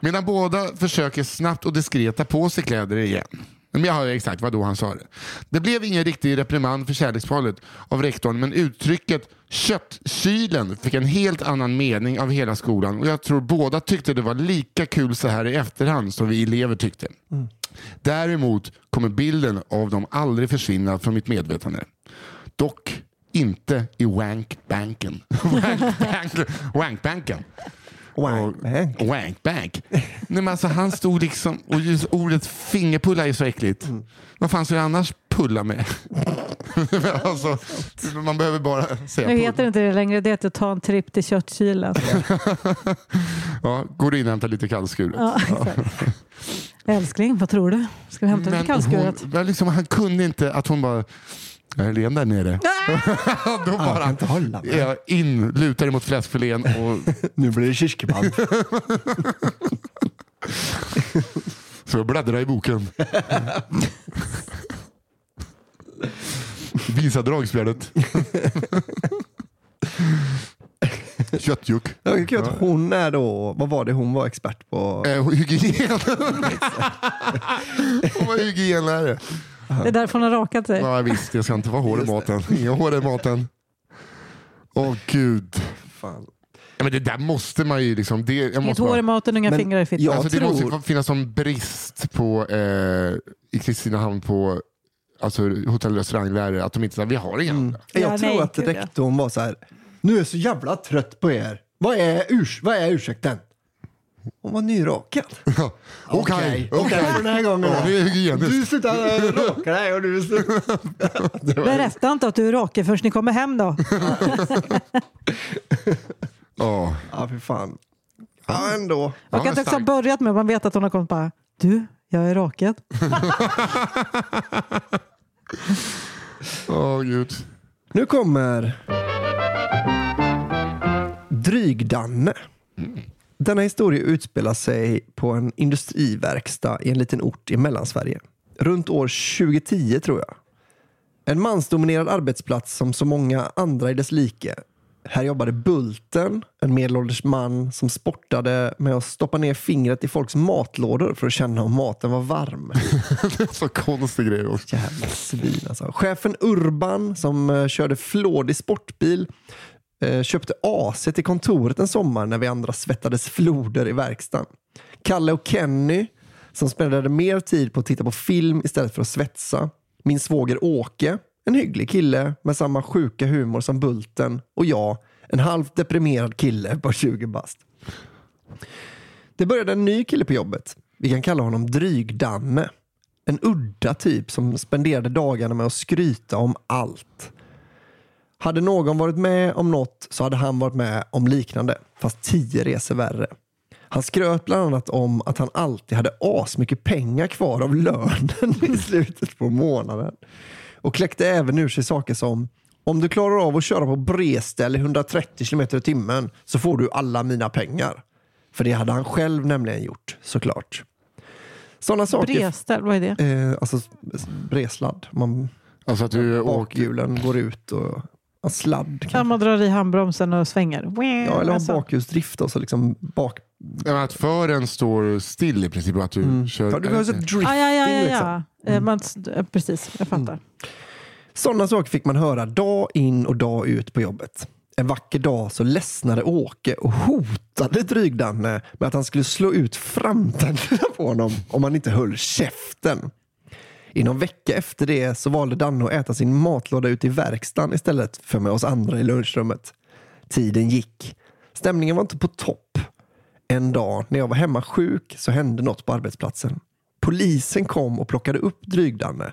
Medan båda försöker snabbt och diskret ta på sig kläder igen. Men jag hör exakt vad då han sa det. Det blev ingen riktig reprimand för kärleksparet av rektorn men uttrycket köttkylen fick en helt annan mening av hela skolan och jag tror båda tyckte det var lika kul så här i efterhand som vi elever tyckte. Däremot kommer bilden av dem aldrig försvinna från mitt medvetande. Dock inte i wankbanken. Wankbanken. Wankbanken. Wankbank. Wankbank. Nej, men alltså, han stod liksom, och just ordet fingerpulla är så äckligt. Vad fan ska jag annars pulla med? Alltså, man behöver bara säga Nu heter det inte det längre, det heter att ta en tripp till köttkylen. Ja, går in och hämtar lite kallskuret. Ja, exakt. Älskling, vad tror du? Ska vi hämta lite Men kallskuret? hon, liksom, han kunde inte att hon bara, jag är ren där nere. Då Jag kan bara inte hålla mig. ja, in, lutar emot fläskfilén och Nu blir det kyrkeband. Så jag bläddrar i boken. Visa dragspjärnet. Köttjuck. Ja, det är kul att hon är då, vad var det hon var expert på? Eh, hygien. Hon var hygienlärare. Det är därför hon har rakat sig. Ja visst, jag ska inte vara hår i maten. Inga hår i maten. Åh gud. Fan. Ja, men det där måste man ju liksom. Det, jag Inget måste hår i maten inga Men fingrar i fittan. jag alltså, det tror- måste finnas som brist på, eh, i Kristinehamn på alltså, hotell och restauranglärare att de inte sa vi har inga andra. Jag Ja, tror nej, att gud, ja. rektorn var så här, nu är jag så jävla trött på er. Vad är, urs vad är ursäkten? Hon var nyrakad. Okej, okej. för den här gången. Ja, det är hygieniskt. Du slutar raka dig och du slutar... Berätta inte att du är raken förrän ni kommer hem då. Ja. Ja, för fan. Ja, ändå. Man kan inte också ha börjat med att man vet att hon har kommit bara, du, jag är rakad. Åh gud. Nu kommer Drygdanne. Denna historia utspelar sig på en industriverkstad i en liten ort i Mellansverige. Runt år 2010 tror jag. En mansdominerad arbetsplats som så många andra i dess like. Här jobbade Bulten, en medelålders man som sportade med att stoppa ner fingret i folks matlådor för att känna om maten var varm. Det är så konstig grej också. Jävla svin alltså. Chefen Urban som eh, körde flådig sportbil eh, köpte AC till kontoret en sommar när vi andra svettades floder i verkstaden. Kalle och Kenny som spenderade mer tid på att titta på film istället för att svetsa. Min svåger Åke, en hygglig kille med samma sjuka humor som Bulten och jag, en halvt deprimerad kille på 20 bast. Det började en ny kille på jobbet. Vi kan kalla honom Drygdamme. En udda typ som spenderade dagarna med att skryta om allt. Hade någon varit med om något så hade han varit med om liknande, fast tio resor värre. Han skröt bland annat om att han alltid hade asmycket pengar kvar av lönen i slutet på månaden. Och kläckte även ur sig saker som om du klarar av att köra på bredställ i 130 km i timmen så får du alla mina pengar. För det hade han själv nämligen gjort, såklart. Sådana saker Bredställ, vad är det? Eh, alltså bresladd. Man, Alltså att du åker... bakhjulen går ut och ja, sladd. Kan Kan, man dra i handbromsen och svänger? ja, eller ha Alltså. bakhjulsdrift liksom bak... Att fören står still i princip att du kör... Ja, du har så drifting Ah, ja, ja, ja, liksom. ja. Eh, Man, eh, precis, jag fattar. Sådana saker fick man höra dag in och dag ut på jobbet. En vacker dag så ledsnade Åke och hotade Drygdanne med att han skulle slå ut framtänderna på honom om han inte höll käften. I någon vecka efter det så valde Danne att äta sin matlåda ute i verkstaden istället för med oss andra i lunchrummet. Tiden gick. Stämningen var inte på topp. En dag när jag var hemma sjuk så hände något på arbetsplatsen. Polisen kom och plockade upp Drygdanne.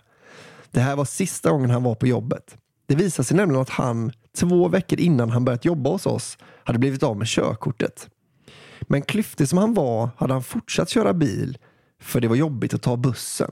Det här var sista gången han var på jobbet. Det visade sig nämligen att han, två veckor innan han börjat jobba hos oss, hade blivit av med körkortet. Men klyftig som han var hade han fortsatt köra bil för det var jobbigt att ta bussen.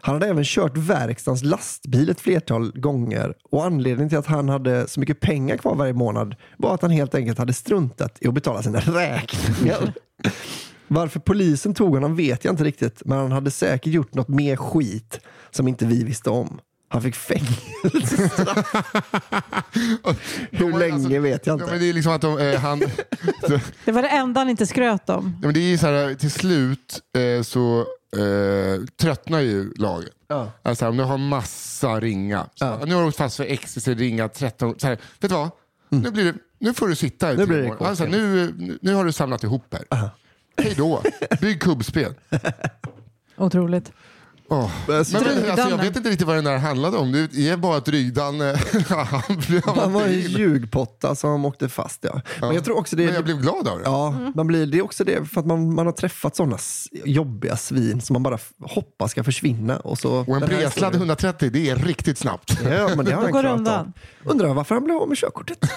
Han hade även kört verkstadens lastbil ett flertal gånger och anledningen till att han hade så mycket pengar kvar varje månad var att han helt enkelt hade struntat i att betala sina räkningar. Varför polisen tog honom vet jag inte riktigt, men han hade säkert gjort något mer skit som inte vi visste om. Han fick fängelsestraff. Hur länge vet jag Ja, inte. men det är liksom att de, eh, han... Det var det enda han inte skröt om. Ja, men det är ju så här, till slut eh, så eh, tröttnar ju laget. Ja. Alltså, om du har massa ringa. Så, Ja. Nu har du fast för ecstasy, ringa 13. Så här, vet du vad? Nu, blir det, nu får du sitta i Mm. Nu blir det alltså, nu, nu- har du samlat ihop här. Hej då. Bygg kubbspel. Otroligt. Alltså, Men, men, alltså, jag vet inte riktigt vad den där handlade om. Det är bara att Drygdanne... han var en ljugpotta som åkte fast. Ja. Men jag tror också det Men jag blev glad av det. Ja, man blir, det är också det för att man, man har träffat sådana jobbiga svin som man bara hoppas ska försvinna. Och, så, Och en bresladd historien- 130, det är riktigt snabbt. Ja, men det har han klarat undan. Undrar varför han blev av med körkortet.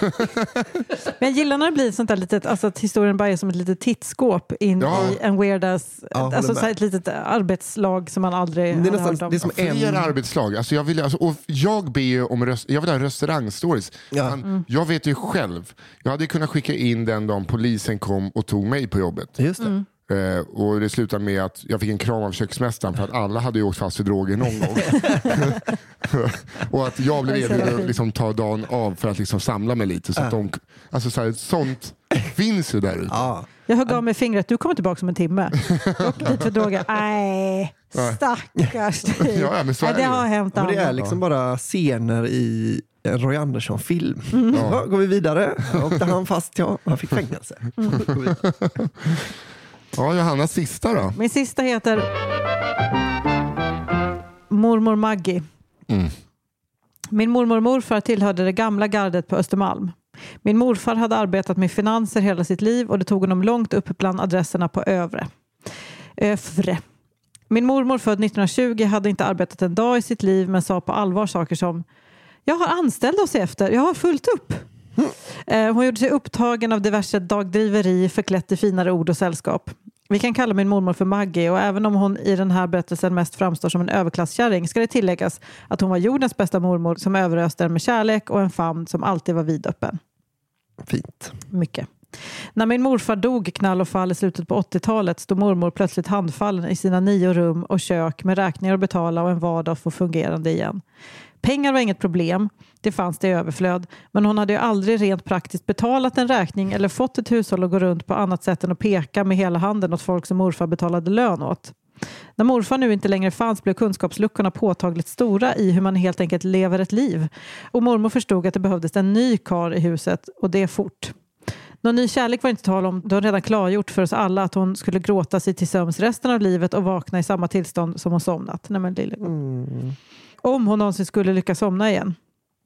Men jag gillar när det blir sånt där litet, alltså att historien bara är som ett litet tittskåp in Ja. i en weird ass, Ja, alltså så ett litet arbetslag som man aldrig Det är nästan hört om. det är som Fler en... arbetslag. Alltså jag, vill, alltså, och jag ber ju om röst, jag vill ha restaurangstories. Ja. Men Jag vet ju själv. Jag hade kunnat skicka in den dagen polisen kom och tog mig på jobbet. Just det. Eh, och det slutade med att jag fick en kram av köksmästaren för att alla hade ju åkt fast för droger någon gång. och att jag blev erbjuden att liksom, ta dagen av för att liksom, samla mig lite. Så att de, alltså, så här, sånt finns ju där ute. Jag högg av med fingret, du kommer tillbaka om en timme. Dit för droger. Nej, stackars dig. Ja, ja, men så Nej, är det det. har hänt Men det är annat. liksom bara scener i en Roy Andersson-film. Mm. Ja. går vi vidare. Åkte han fast, ja. Han fick fängelse. Mm. Går vi vidare. Ja, Johannas sista då? Min sista heter Mormor Maggie. Min mormor och morfar tillhörde det gamla gardet på Östermalm. Min morfar hade arbetat med finanser hela sitt liv och det tog honom långt upp bland adresserna på Övre. Övre. Min mormor född 1920 hade inte arbetat en dag i sitt liv men sa på allvar saker som Jag har anställda att se efter, jag har fullt upp. Mm. Hon gjorde sig upptagen av diverse dagdriveri förklätt i finare ord och sällskap. Vi kan kalla min mormor för Maggie och även om hon i den här berättelsen mest framstår som en överklasskärring ska det tilläggas att hon var jordens bästa mormor som överöste den med kärlek och en famn som alltid var vidöppen. Fint. Mycket. När min morfar dog knall och fall i slutet på 80-talet stod mormor plötsligt handfallen i sina nio rum och kök med räkningar att betala och en vardag att få fungerande igen. Pengar var inget problem, det fanns det i överflöd, men hon hade ju aldrig rent praktiskt betalat en räkning eller fått ett hushåll att gå runt på annat sätt än att peka med hela handen åt folk som morfar betalade lön åt. När morfar nu inte längre fanns blev kunskapsluckorna påtagligt stora i hur man helt enkelt lever ett liv. Och mormor förstod att det behövdes en ny kar i huset och det fort. Någon ny kärlek var inte tal om, då hon redan klargjort för oss alla att hon skulle gråta sig till sömns resten av livet och vakna i samma tillstånd som hon somnat. Nej, men lille. Om hon någonsin skulle lyckas somna igen.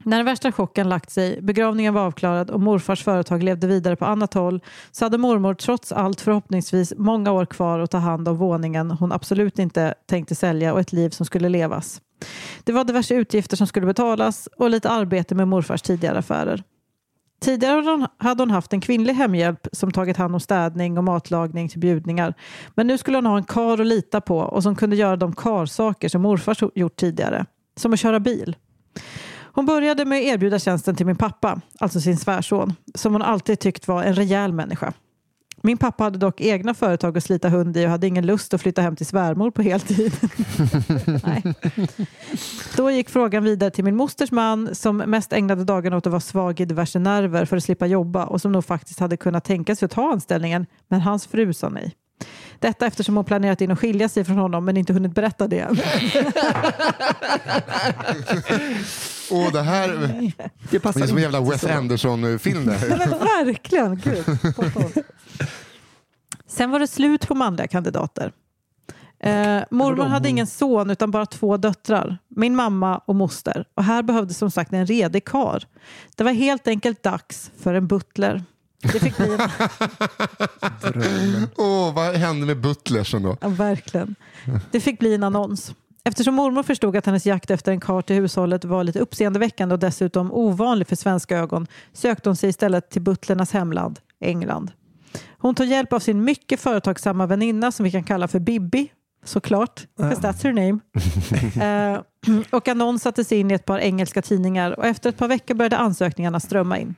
När den värsta chocken lagt sig, begravningen var avklarad och morfars företag levde vidare på annat håll så hade mormor trots allt förhoppningsvis många år kvar att ta hand om våningen hon absolut inte tänkte sälja och ett liv som skulle levas. Det var diverse utgifter som skulle betalas och lite arbete med morfars tidigare affärer. Tidigare hade hon- haft en kvinnlig hemhjälp som tagit hand om städning och matlagning till bjudningar. Men nu skulle hon ha en kar att lita på och som kunde göra de karsaker som morfar gjort tidigare. Som att köra bil. Hon började med att erbjuda tjänsten till min pappa, alltså sin svärson, som hon alltid tyckt var en rejäl människa. Min pappa hade dock egna företag att slita hund i och hade ingen lust att flytta hem till svärmor på heltid. Nej. Då gick frågan vidare till min mosters man som mest ägnade dagarna åt att vara svag i diverse nerver för att slippa jobba och som nog faktiskt hade kunnat tänka sig att ta anställningen, men hans fru sa nej. Detta eftersom hon planerat in att skilja sig från honom men inte hunnit berätta det än. Och det här Det det passar är som en jävla Wes. Anderson-film verkligen. Gud. Sen var det slut på manliga kandidater. Eh, mormor hade ingen son utan bara två döttrar. Min mamma och moster. Och här behövdes som sagt en redig kar. Det var helt enkelt dags för en butler. Det fick bli en, Åh, vad hände med butlers då? ja, verkligen. Det fick bli en annons. Eftersom mormor förstod att hennes jakt efter en karl till hushållet var lite uppseendeväckande och dessutom ovanlig för svenska ögon sökte hon sig istället till butlernas hemland, England. Hon tog hjälp av sin mycket företagsamma väninna som vi kan kalla för Bibi, såklart, because that's her name. Eh, och annons sattes in i ett par engelska tidningar och efter ett par veckor började ansökningarna strömma in.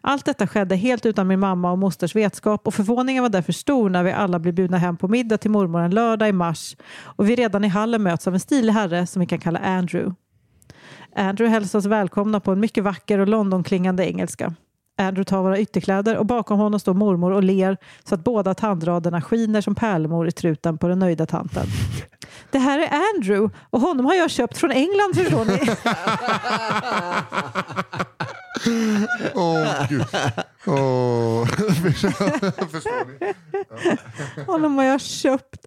Allt detta skedde helt utan min mamma och mosters vetskap och förvåningen var därför stor när vi alla blev bjudna hem på middag till mormor en lördag i mars och vi redan i hallen möts av en stilig herre som vi kan kalla Andrew. Andrew hälsar oss välkomna på en mycket vacker och Londonklingande engelska. Andrew tar våra ytterkläder och bakom honom står mormor och ler så att båda tandraderna skiner som pärlemor i truten på den nöjda tanten. Det här är Andrew och honom har jag köpt från England förstår ni. Åh, gud. Åh. Förstår ni? Honom har jag köpt.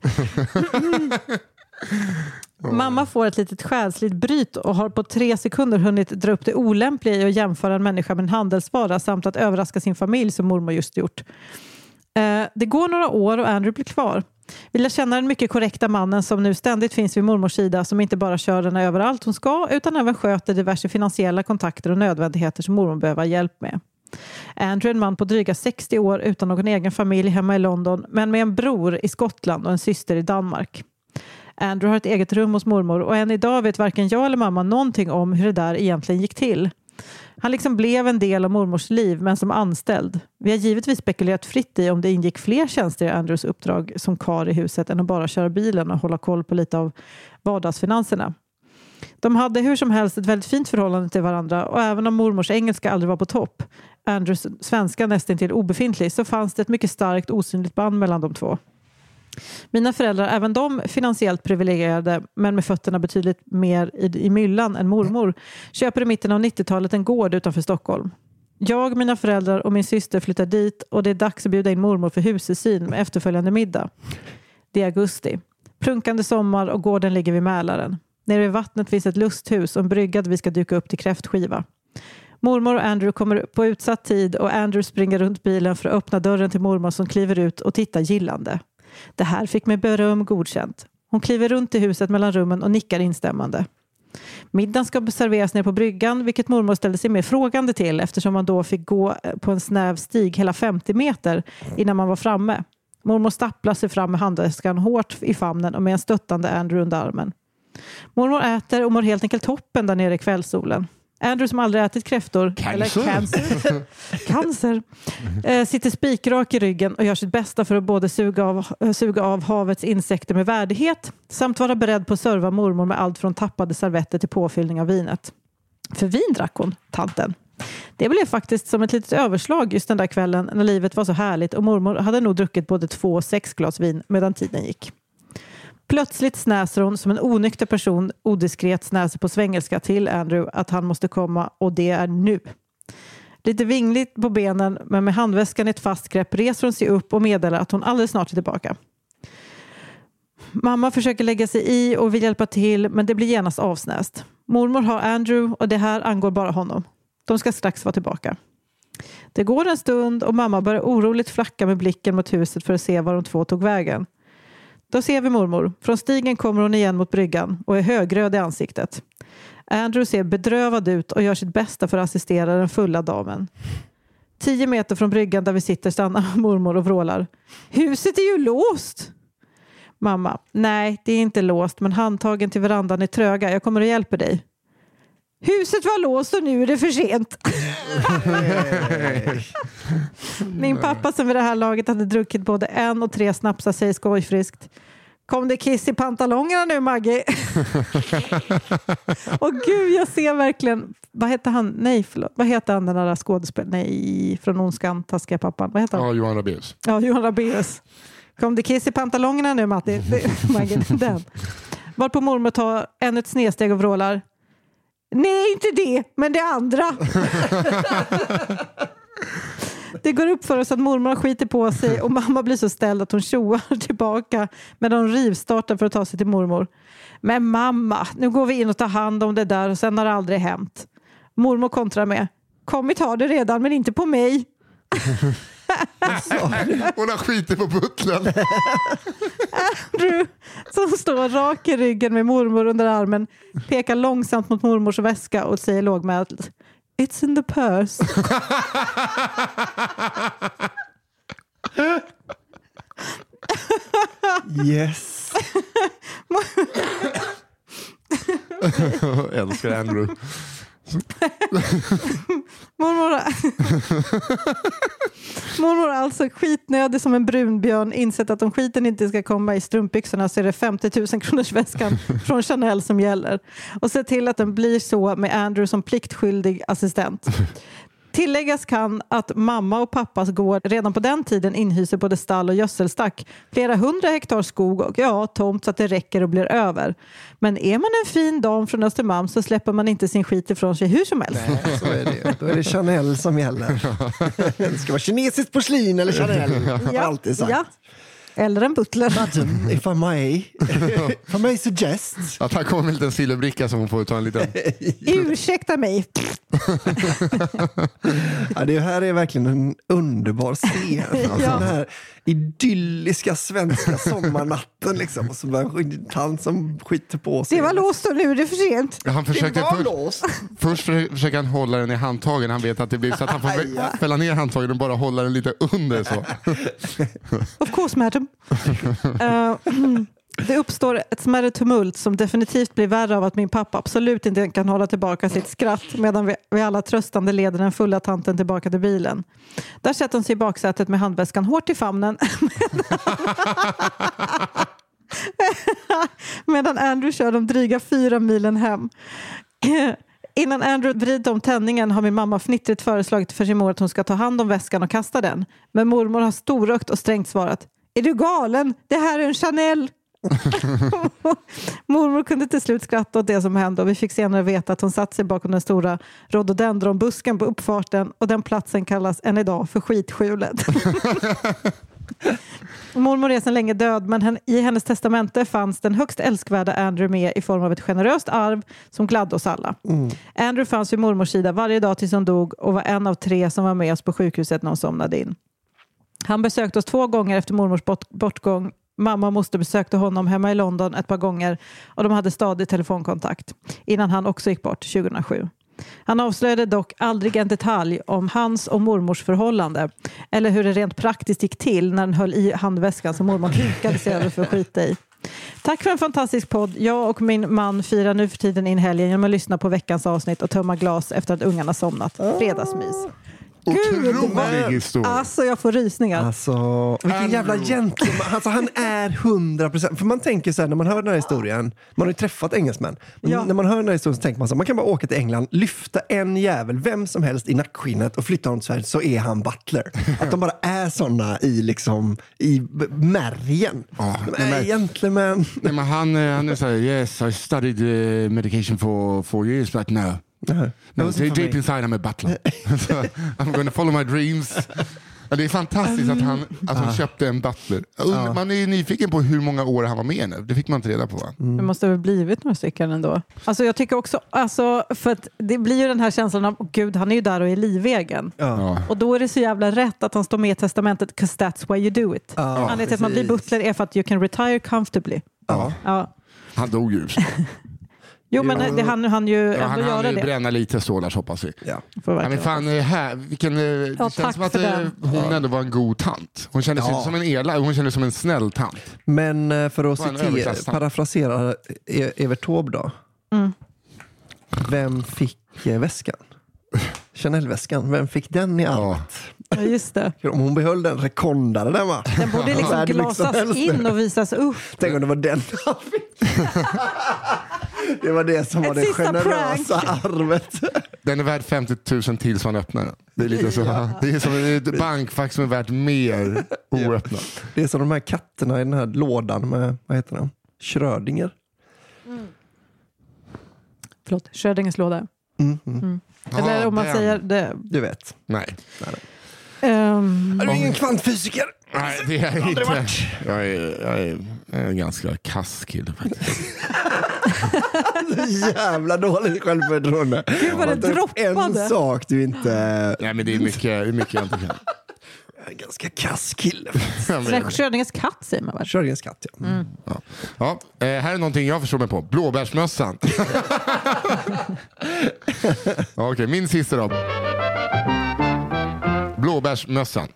Mamma får ett litet själsligt bryt och har på tre sekunder hunnit dra upp det olämpliga i att jämföra en människa med en handelsvara samt att överraska sin familj som mormor just gjort. Eh, Det går några år och Andrew blir kvar. Vi lär känna den mycket korrekta mannen som nu ständigt finns vid mormors sida som inte bara kör henne överallt hon ska utan även sköter diverse finansiella kontakter och nödvändigheter som mormor behöver hjälp med. Andrew är en man på dryga 60 år utan någon egen familj hemma i London men med en bror i Skottland och en syster i Danmark. Andrew har ett eget rum hos mormor och än idag vet varken jag eller mamma någonting om hur det där egentligen gick till. Han liksom blev en del av mormors liv, men som anställd. Vi har givetvis spekulerat fritt i om det ingick fler tjänster i Andrews uppdrag som kar i huset än att bara köra bilen och hålla koll på lite av vardagsfinanserna. De hade hur som helst ett väldigt fint förhållande till varandra och även om mormors engelska aldrig var på topp, Andrews svenska nästintill obefintlig, så fanns det ett mycket starkt osynligt band mellan de två. Mina föräldrar, även de finansiellt privilegierade men med fötterna betydligt mer i, i myllan än mormor, köper i mitten av 90-talet en gård utanför Stockholm. Jag, mina föräldrar och min syster flyttar dit och det är dags att bjuda in mormor för husesyn med efterföljande middag. Det är augusti. Prunkande sommar och gården ligger vid Mälaren. Nere vid vattnet finns ett lusthus och en brygga där vi ska dyka upp till kräftskiva. Mormor och Andrew kommer på utsatt tid och Andrew springer runt bilen för att öppna dörren till mormor som kliver ut och tittar gillande. Det här fick mig beröm godkänt. Hon kliver runt i huset mellan rummen och nickar instämmande. Middagen ska serveras nere på bryggan, vilket mormor ställde sig mer frågande till eftersom man då fick gå eh, på en snäv stig hela 50 meter innan man var framme. Mormor stapplar sig fram med handväskan hårt i famnen och med en stöttande Andrew under armen. Mormor äter och mår helt enkelt toppen där nere i kvällssolen. Andrew som aldrig ätit kräftor, Cancer. eller cancer, cancer eh, sitter spikrak i ryggen och gör sitt bästa för att både suga av, eh, suga av havets insekter med värdighet samt vara beredd på att serva mormor med allt från tappade servetter till påfyllning av vinet. För vin drack hon, tanten. Det blev faktiskt som ett litet överslag just den där kvällen när livet var så härligt och mormor hade nog druckit både två och sex glas vin medan tiden gick. Plötsligt snäser hon som en onykter person odiskret snäser på svengelska till Andrew att han måste komma och det är nu. Lite vingligt på benen men med handväskan i ett fast grepp reser hon sig upp och meddelar att hon alldeles snart är tillbaka. Mamma försöker lägga sig i och vill hjälpa till men det blir genast avsnäst. Mormor har Andrew och det här angår bara honom. De ska strax vara tillbaka. Det går en stund och mamma börjar oroligt flacka med blicken mot huset för att se var de två tog vägen. Då ser vi mormor. Från stigen kommer hon igen mot bryggan och är högröd i ansiktet. Andrew ser bedrövad ut och gör sitt bästa för att assistera den fulla damen. Tio meter från bryggan där vi sitter stannar mormor och vrålar. Huset är ju låst! Mamma. Nej, det är inte låst men handtagen till verandan är tröga. Jag kommer och hjälper dig. Huset var låst och nu är det för sent. Min pappa som vid det här laget hade druckit både en och tre snapsar säger skojfriskt. Kom det kiss i pantalongerna nu Maggie? och gud, jag ser verkligen, vad heter han, nej förlåt, vad heter han den där skådespelaren, nej, från Ondskan, taskiga pappan, vad heter han? Ja, Johan Rabaeus. Ja, Johan Rabaeus. Kom det kiss i pantalongerna nu Matti? Maggie, den. Varpå mormor tar ännu ett snedsteg och vrålar. Nej, inte det, men det andra. Det går upp för oss att mormor skiter på sig och mamma blir så ställd att hon tjoar tillbaka medan hon rivstartar för att ta sig till mormor. Men mamma, nu går vi in och tar hand om det där och sen har det aldrig hänt. Mormor kontrar med. Kommit har det redan men inte på mig. Hon har skitit på butlern. Andrew som står rak i ryggen med mormor under armen pekar långsamt mot mormors väska och säger lågmält It's in the purse. Yes. Jag älskar Andrew. Mormor, mormor alltså skitnödig som en brunbjörn insett att om skiten inte ska komma i strumpbyxorna så är det 50 000 kronors väskan från Chanel som gäller. Och se till att den blir så med Andrew som pliktskyldig assistent. Tilläggas kan att mamma och pappas gård redan på den tiden inhyser både stall och gödselstack, flera hundra hektar skog och ja, tomt så att det räcker och blir över. Men är man en fin dam från Östermalm så släpper man inte sin skit ifrån sig hur som helst. Nej, så är det. Då är det Chanel som gäller. Det ska vara kinesiskt porslin eller Chanel. Har alltid sagt. ja. Eller en butler. Madam, if I may, if I may suggest. Att här kommer en liten silverbricka som hon får ta en liten... Ursäkta mig. Ja, det här är verkligen en underbar scen. Alltså, Ja. Den här idylliska svenska sommarnatten. Liksom. Och så en tant som skiter på sig. Det var låst och nu är det för sent. Han Det försökte var först, låst. först för- försöker han hålla den i handtagen. Han vet att det blir så att han får Ja. fälla ner handtagen och bara hålla den lite under. så. Of course madam. Eh, det uppstår ett smärre tumult som definitivt blir värre av att min pappa absolut inte kan hålla tillbaka sitt skratt medan vi, vi alla tröstande leder den fulla tanten tillbaka till bilen. Där sätter hon sig i baksätet med handväskan hårt i famnen medan Andrew kör de dryga fyra milen hem. Innan Andrew vrider om tändningen har min mamma fnittrigt föreslagit för sin mor att hon ska ta hand om väskan och kasta den. Men mormor har storögt och strängt svarat är du galen? Det här är en Chanel! mormor kunde till slut skratta åt det som hände och vi fick senare veta att hon satt sig bakom den stora rhododendronbusken på uppfarten och den platsen kallas än idag för skitskjulet. Mormor är sedan länge död, men i hennes testamente fanns den högst älskvärda Andrew med i form av ett generöst arv som gladde oss alla. Andrew fanns vid mormors sida varje dag tills hon dog och var en av tre som var med oss på sjukhuset när hon somnade in. Han besökte oss två gånger efter mormors bort, bortgång. Mamma och moster besökte honom hemma i London ett par gånger och de hade stadig telefonkontakt innan han också gick bort 2007. Han avslöjade dock aldrig en detalj om hans och mormors förhållande eller hur det rent praktiskt gick till när den höll i handväskan som mormor hukade sig över för att skita i. Tack för en fantastisk podd. Jag och min man firar nu för tiden in helgen genom att lyssna på veckans avsnitt och tömma glas efter att ungarna somnat. Fredagsmys. Gud, Otrolig vad- historia. Alltså jag får rysningar. Alltså, vilken jävla gentleman. Alltså, han är hundra procent. För man tänker så här när man hör den här historien, man har ju träffat engelsmän, men Ja. när man hör den här historien så tänker man så här, man kan bara åka till England, lyfta en jävel, vem som helst i nackskinnet och flytta honom till Sverige så är han butler. Att de bara är såna i, liksom, i b- märgen. Ja, de nej, är men- gentlemen. Nej, men han, eh, han är såhär, yes I studied uh, medication for four years but no. No, så deep inside I'm a butler. so, I'm going to follow my dreams. Det är fantastiskt att han, att han köpte en butler. Man är ju nyfiken på hur många år han var med nu. Det fick man inte reda på va? Det måste väl blivit några stycken ändå. Alltså jag tycker också, alltså, för att det blir ju den här känslan av, "Åh, gud han är ju där och är livegen. Ja. Och då är det så jävla rätt att han står med i testamentet, 'cause that's why you do it. Anledningen till att man blir butler är för att you can retire comfortably. Ja. Ja. Han dog ju. Jo men det, han han ju Ja, ändå han göra hann ju det. bränna lite stålar hoppas vi. Ja. Men fan, här, vilken, eh, det Ja, känns som att eh, den. hon ändå var en god tant. Hon kändes Ja. inte som en elak, hon kändes som en snäll tant. Men eh, för att citera, parafrasera Evert Taube då. Mm. Vem fick väskan? Chanel-väskan, vem fick den i arvet? Ja, just det. Om hon behöll den rekondare den va? Den borde liksom Värd mycket som glasas helst. in och visas upp. Tänk om det var den han fick. Det var det som var Ett det sista generösa arvet. Den är värd 50 000 till så man öppnar den. Det är, lite så, det är som ett bankfack som är värt mer oöppnat. Det är som de här katterna i den här lådan med, vad heter den? Schrödinger. Förlåt, Schrödingers låda. Mm, mm. Eller Ja, om man den. säger det. Du vet. Nej. Ehm, Är du ingen kvantfysiker? Nej, det är jag inte. Jag är, jag är en ganska kass kille faktiskt. Jävla dåligt självförtroende. Gud vad det droppade. En sak du inte... Nej, men det är mycket, det är mycket jag inte kan. Jag är en ganska kass kille. Ja, Schrödingers katt säger man väl? Schrödingers katt ja. Mm. Ja, eh, här är någonting jag förstår mig på. Blåbärsmössan. ja, Okej, min sista då. Blåbärsmössan.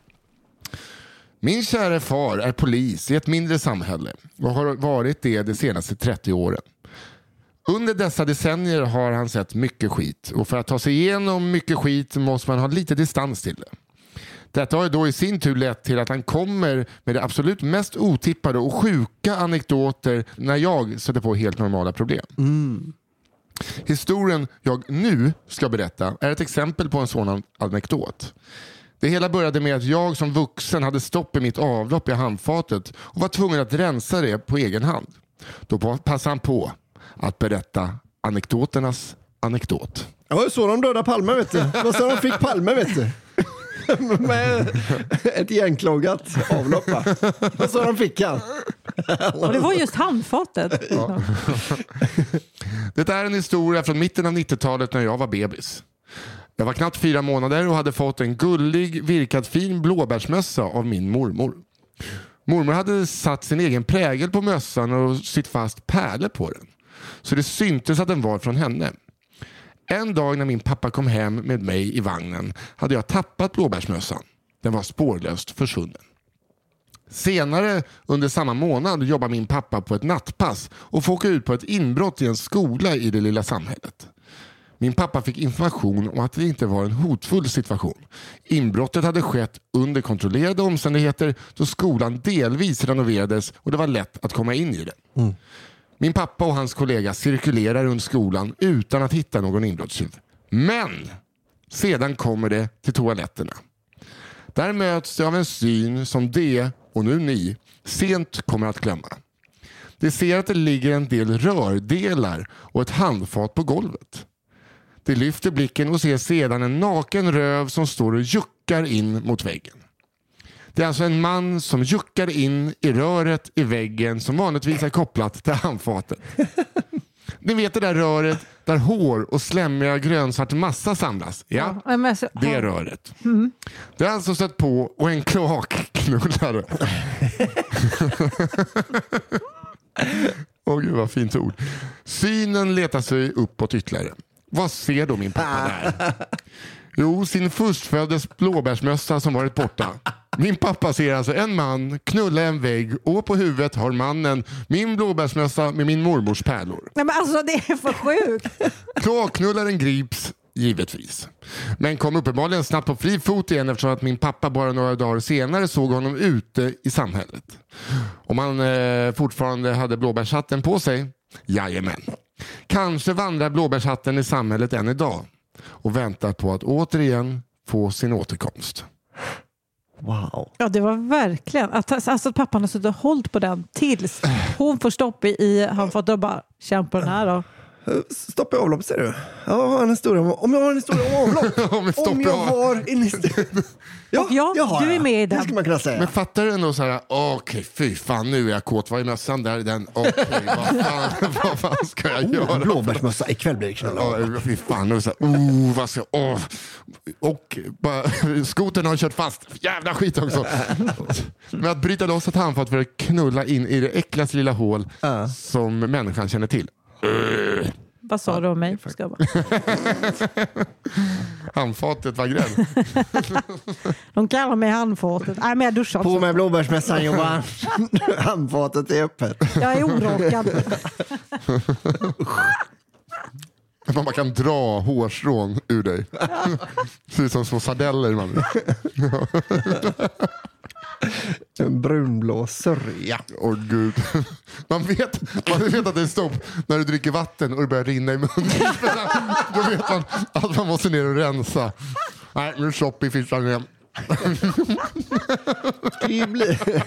Min kära far är polis i ett mindre samhälle och har varit det de senaste 30 åren. Under dessa decennier har han sett mycket skit och för att ta sig igenom mycket skit måste man ha lite distans till det. Detta har då i sin tur lett till att han kommer med det absolut mest otippade och sjuka anekdoter när jag sätter på helt normala problem. Historien jag nu ska berätta är ett exempel på en sådan anekdot. Det hela började med att jag som vuxen hade stopp i mitt avlopp i handfatet och var tvungen att rensa det på egen hand. Då passade han på att berätta anekdoternas anekdot. Ju så de dödade Palme vet du. Det var så de fick Palme vet du. Med ett igenkloggat avlopp va? Var så de fick han. Och det var just handfatet. Det är en historia från mitten av 90-talet när jag var bebis. Jag var knappt fyra månader och hade fått en gullig, virkad fin blåbärsmössa av min mormor. Mormor hade satt sin egen prägel på mössan och sytt fast pärlor på den. Så det syntes att den var från henne. En dag när min pappa kom hem med mig i vagnen hade jag tappat blåbärsmössan. Den var spårlöst försvunnen. Senare under samma månad jobbar min pappa på ett nattpass och får åka ut på ett inbrott i en skola i det lilla samhället. Min pappa fick information om att det inte var en hotfull situation. Inbrottet hade skett under kontrollerade omständigheter då skolan delvis renoverades och det var lätt att komma in i den. Min pappa och hans kollega cirkulerar runt skolan utan att hitta någon inbrottstjuv. Men sedan kommer det till toaletterna. Där möts de av en syn som de, och nu ni, sent kommer att glömma. De ser att det ligger en del rördelar och ett handfat på golvet. De lyfter blicken och ser sedan en naken röv som står och juckar in mot väggen. Det är alltså en man som juckar in i röret i väggen som vanligtvis är kopplat till handfatet. Ni vet det där röret där hår och slemmiga grönsvart massa samlas? Ja, det röret. Det har alltså stött på och en kloakknullare. Åh gud vad fint ord. Synen letar sig uppåt ytterligare. Vad ser då min pappa där? Jo, sin förstföddes blåbärsmössa som varit borta. Min pappa ser alltså en man knulla en vägg och på huvudet har mannen min blåbärsmössa med min mormors pärlor. Nej, men alltså det är för sjukt. Kloakknullaren grips givetvis. Men kom uppenbarligen snabbt på fri fot igen eftersom att min pappa bara några dagar senare såg honom ute i samhället. Om han eh, fortfarande hade blåbärshatten på sig? Jajamän. Kanske vandrar blåbärshatten i samhället än idag och väntar på att återigen få sin återkomst. Wow. Ja, det var verkligen. Att, alltså, att pappan har suttit och hållit på den tills hon får stopp i, i han får då bara känn på den här då. Stopp i avlopp ser du. Jag har en historia om, om jag har en historia om avlopp. Om om jag av- har en historia. Ja, Och ja, det har du är jag. med i den. Det ska man kunna säga. Men fattar du ändå så här, okej fy fan nu är jag kåt, vad är mössan där? Den, okej vad, fan, vad fan ska jag göra? Blåbärsmössa, ikväll blir det knulla. Ja, fy fan. Och, så här, oh, vad ska, oh. och bara, skotern har kört fast. Jävla skit också. Men att bryta loss ett handfat för att knulla in i det äckligaste lilla hål Ja. som människan känner till. Vad sa du om mig? Ska bara. Handfatet var grädd. De kallar mig handfatet. Nej, men jag duschar På med blåbärsmässan Johan. Handfatet är öppet. Jag är orakad. Att man bara kan dra hårstrån ur dig. Ser ut som små sardeller. Man. En brunblå sörja. Åh gud. Man vet, man vet att det är stopp när du dricker vatten och det börjar rinna i munnen. Då vet man att man måste ner och rensa. Nej, nu är i fickan igen. Det blir,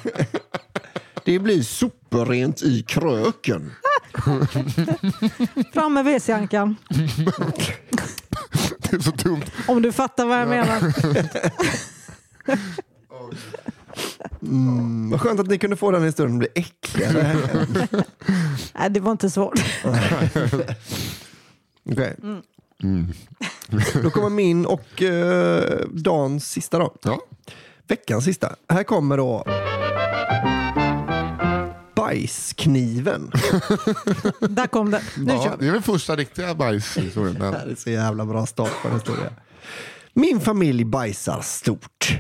det blir superrent i kröken. Fram med WC-ankan. Det är så dumt. Om du fattar vad jag menar. Mm, vad skönt att ni kunde få den historien att bli äckligare. Nej, det var inte svårt. Okej. Då kommer min och eh, Dans sista då. Ja. Veckans sista. Här kommer då bajskniven. Där kom det. Nu Ja, kör vi. det är väl första riktiga bajshistorien. Det här är så jävla bra start på en historia. Min familj bajsar stort.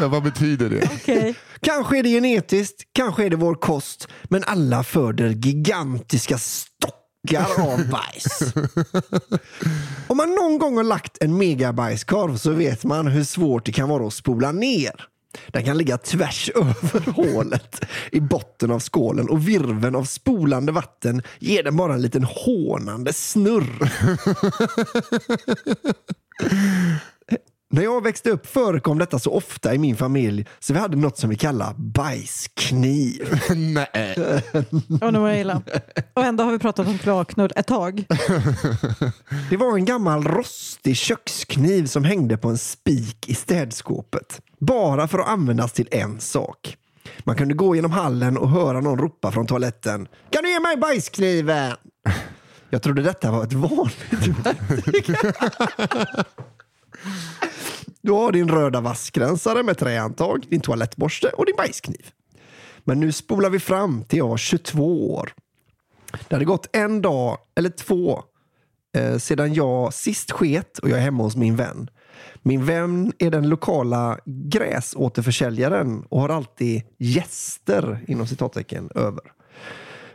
Ja, vad betyder det? Okej. Kanske är det genetiskt, kanske är det vår kost, men alla föder gigantiska stockar av bajs. Om man någon gång har lagt en megabajskorv så vet man hur svårt det kan vara att spola ner. Den kan ligga tvärs över hålet i botten av skålen och virven av spolande vatten ger den bara en liten hånande snurr. När jag växte upp förekom detta så ofta i min familj så vi hade något som vi kallar bajskniv. Nej. Och nu var jag illa. Och ändå har vi pratat om kloakknull ett tag. Det var en gammal rostig kökskniv som hängde på en spik i städskåpet. Bara för att användas till en sak. Man kunde gå genom hallen och höra någon ropa från toaletten. Kan du ge mig bajskniven? Jag trodde detta var ett vanligt verktyg. Du har din röda vaskrensare med trähandtag, din toalettborste och din bajskniv. Men nu spolar vi fram till jag var 22 år. Det hade gått en dag eller två eh, sedan jag sist sket och jag är hemma hos min vän. Min vän är den lokala gräsåterförsäljaren och har alltid gäster inom citattecken över.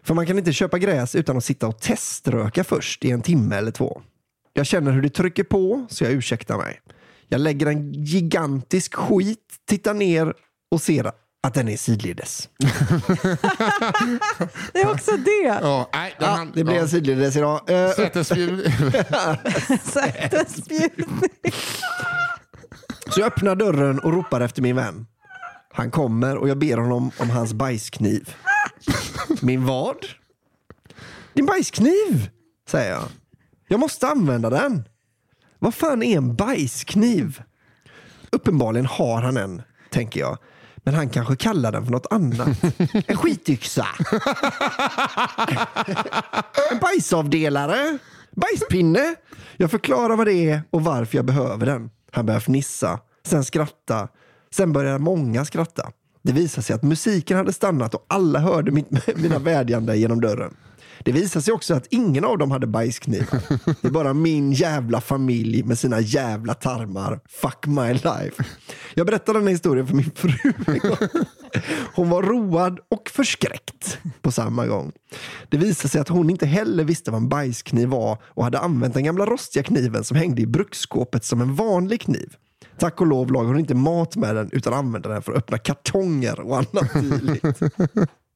För man kan inte köpa gräs utan att sitta och teströka först i en timme eller två. Jag känner hur det trycker på så jag ursäktar mig. Jag lägger en gigantisk skit, tittar ner och ser att den är sidledes. Det är också det. Ja, nej, den Ja, han- det blir ja. en sidledes idag. Eh, Sätesspjut. Sätesspjutning. Så jag öppnar dörren och ropar efter min vän. Han kommer och jag ber honom om hans bajskniv. Min vad? Din bajskniv, säger jag. Jag måste använda den. Vad fan är en bajskniv? Uppenbarligen har han en, tänker jag. Men han kanske kallar den för något annat. En skityxa. en bajsavdelare. Bajspinne. Jag förklarar vad det är och varför jag behöver den. Han börjar fnissa, sen skratta. Sen börjar många skratta. Det visar sig att musiken hade stannat och alla hörde mitt, mina vädjanden genom dörren. Det visar sig också att ingen av dem hade bajsknivar. Det är bara min jävla familj med sina jävla tarmar. Fuck my life. Jag berättade den här historien för min fru en gång. Hon var road och förskräckt på samma gång. Det visade sig att hon inte heller visste vad en bajskniv var och hade använt den gamla rostiga kniven som hängde i bruksskåpet som en vanlig kniv. Tack och lov lagade hon inte mat med den utan använde den för att öppna kartonger och annat dylikt.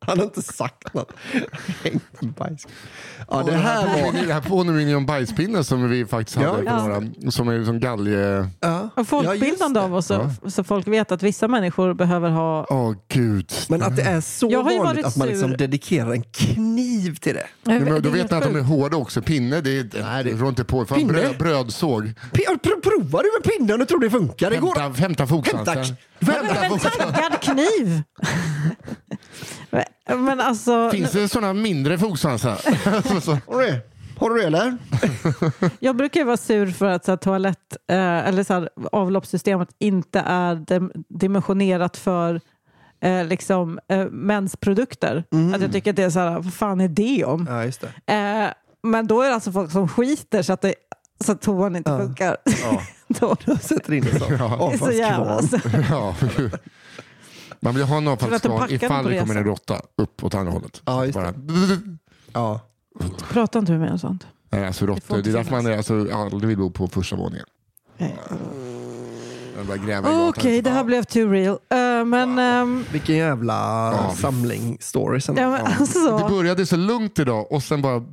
Han har inte sagt något. Hängt bajs. Ja, det här var... Det här påminner ju om bajspinnen som vi faktiskt hade Ja. Ja. några, som är som galge... Ja. Och Ja, folkbildande just av oss så, så folk vet att vissa människor behöver ha... Åh gud. Men att det är så Jag har ju vanligt varit att man liksom dedikerar en kniv till det. Nej, men Det då vet man att de är hårda också. Pinne, det är Nej, det- inte på. Fan, Pinne? bröd, brödsåg. P- pr- provar du med pinnen och tror det funkar? Det går. Hämta, hämta fogsvansen. Hämta, Men hämta. en taggad kniv! Men- Men alltså, Finns det sådana mindre fogsvansar? Har du det? Har du det eller? jag brukar ju vara sur för att så här, toalett eh, eller så här, avloppssystemet inte är dim- dimensionerat för eh, liksom, eh, mensprodukter. Att jag tycker att det är så här, vad fan är det om? Ja, just det. Eh, men då är det alltså folk som skiter så att, det, så att toan inte funkar. Ja. då, sätter in det så. det är så jävla... Avfallskvarn. ja. Man vill ha en avfallskvarn ifall det kommer en råtta upp åt andra hållet. Ja, just Bara, Ja. Prata inte med mig om sånt. nej, alltså, råttor, inte det är därför man är, alltså, aldrig vill bo på första våningen. Nej. Okej, gatan. det här blev too real. Eh, men ehm, Vilken jävla Ja. samling stories. ja, men Det alltså, började så lugnt idag och sen bara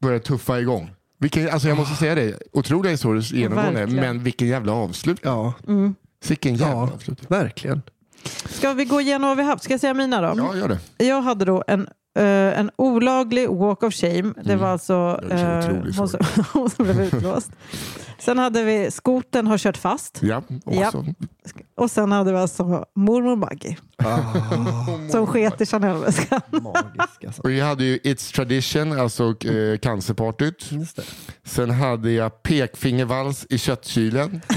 började tuffa igång. Vilken, alltså jag måste säga det, otroliga historier genomgående, men vilken jävla avslutning. Ja, mm. Vilken jävla Ja. avslutning. verkligen. Ska vi gå igenom vad vi haft? Ska jag säga mina då? Ja, gör det. Jag hade då en, eh, en olaglig walk of shame. Det var alltså Mm. Det är så eh, hon, som, hon som blev utlåst. Sen hade vi skoten har kört fast. Ja, Ja. Och sen hade vi alltså mormor Maggie Ah, som sket i Chanel-väskan. alltså. Och jag hade ju It's Tradition, alltså eh, cancerpartyt. Just det. Sen hade jag pekfingervals i köttkylen.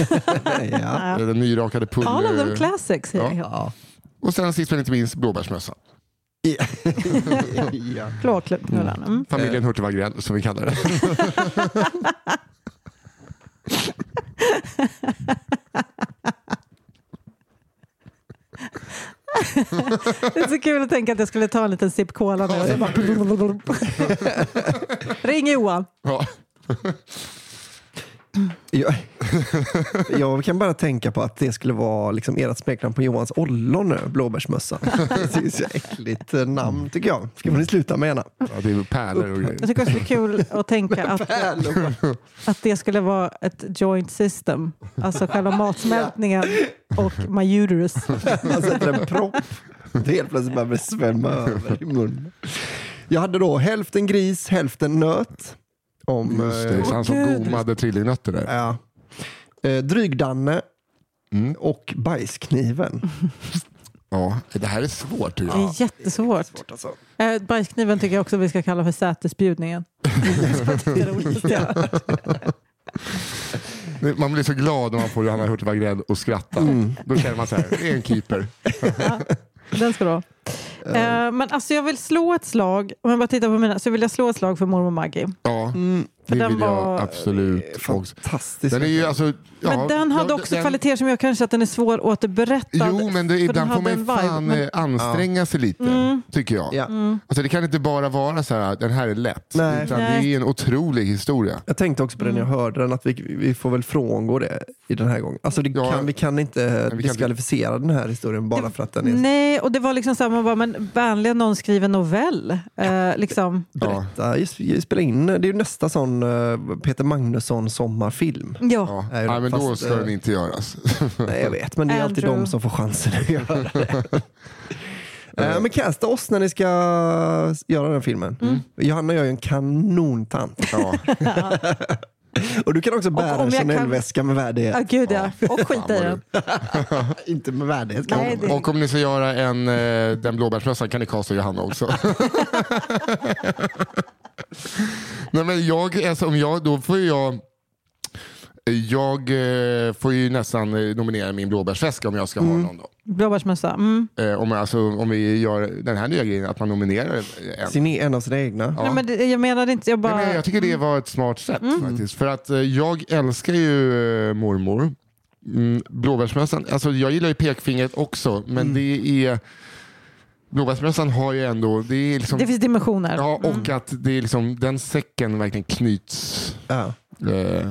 Ja. Den nyrakade puller. All of them classics. Ja. Ja. Och sen sist men inte minst blåbärsmössa. ja. Klåknullarna. Mm. Familjen Hurtig som vi kallar det. Det är så kul att tänka att jag skulle ta en liten sipp cola nu. bara... Ring Johan. Ja. Jag, jag kan bara tänka på att det skulle vara liksom ert smeknamn på Johans ollon nu, blåbärsmössa. Det är så äckligt eh, namn tycker jag. Ska ni sluta med gärna? Ja, det är pärlor och grejer. Jag tycker också det är kul att tänka att, att det skulle vara ett joint system. Alltså själva matsmältningen och my uterus. Man sätter en propp. Det helt plötsligt börjar det svämma över i munnen. Jag hade då hälften gris, hälften nöt. Om, Just det, eh, han som Gud. gomade trillingnötter där. ja. eh, Drygdanne Mm. och bajskniven. Ja, det här är svårt Det är jättesvårt. Svårt alltså. Eh, bajskniven tycker jag också vi ska kalla för sätesbjudningen. det är roligt. Ja. Man blir så glad när man får Johanna Hurtig Wagrell att skratta. Mm. Då känner man så här, det är en keeper. Den ska du ha. Eh, men alltså jag vill slå ett slag, om jag bara tittar på mina, så vill jag slå ett slag för mormor Maggie. Ja, Mm, det den vill jag var- absolut också. fantastiskt. Den är ju alltså... Ja, men den hade också den- kvaliteter som gör kanske att den är svår återberättad. Jo, men det, för den ibland får man fan men- eh, anstränga sig lite, Mm. tycker jag. Ja. Alltså, det kan inte bara vara så här, den här är lätt. Nej. Utan Nej. det är en otrolig historia. Jag tänkte också på det när jag hörde den, att vi, vi får väl frångå det i den här gången. Alltså det Ja, kan, vi kan inte vi kan diskvalificera den här historien bara för att den är... Nej, och det var liksom så här, man bara, men vänligen någon skriver novell. Eh, liksom. Ja. Berätta, spela in, det är ju nästa sån eh, Peter Magnusson sommarfilm. Ja. Ja. Nej, men då ska eh, den inte göras. Nej, jag vet, men det är alltid de som får chansen att göra det. Eh, Men casta oss när ni ska göra den filmen. Mm. Johanna gör ju en kanontant. Ja. Och du kan också bära kan- Chanel-väska med värdighet. Ja, gud ja. Och skita i den. Inte med värdighet. Nej, det- Och om ni ska göra en, eh, den blåbärsmössan kan ni casta Johanna också. Nej, men jag, alltså, om jag, då får jag jag eh, får ju nästan eh, nominera min blåbärsväska om jag ska ha någon. Då. Blåbärsmössa. Mm. Eh, om, alltså, om vi gör den här nya grejen, att man nominerar en. Sin, en av sina egna. Nej, men det, jag menade inte, jag bara... Nej, men jag tycker det var ett smart sätt faktiskt. För att eh, jag älskar ju eh, mormor. Mm, blåbärsmössan, alltså jag gillar ju pekfingret också, men det är Blåbärsmössan har ju ändå, det är liksom, Det finns dimensioner. ja, och att det är liksom, den säcken verkligen knyts. Ja. Eh,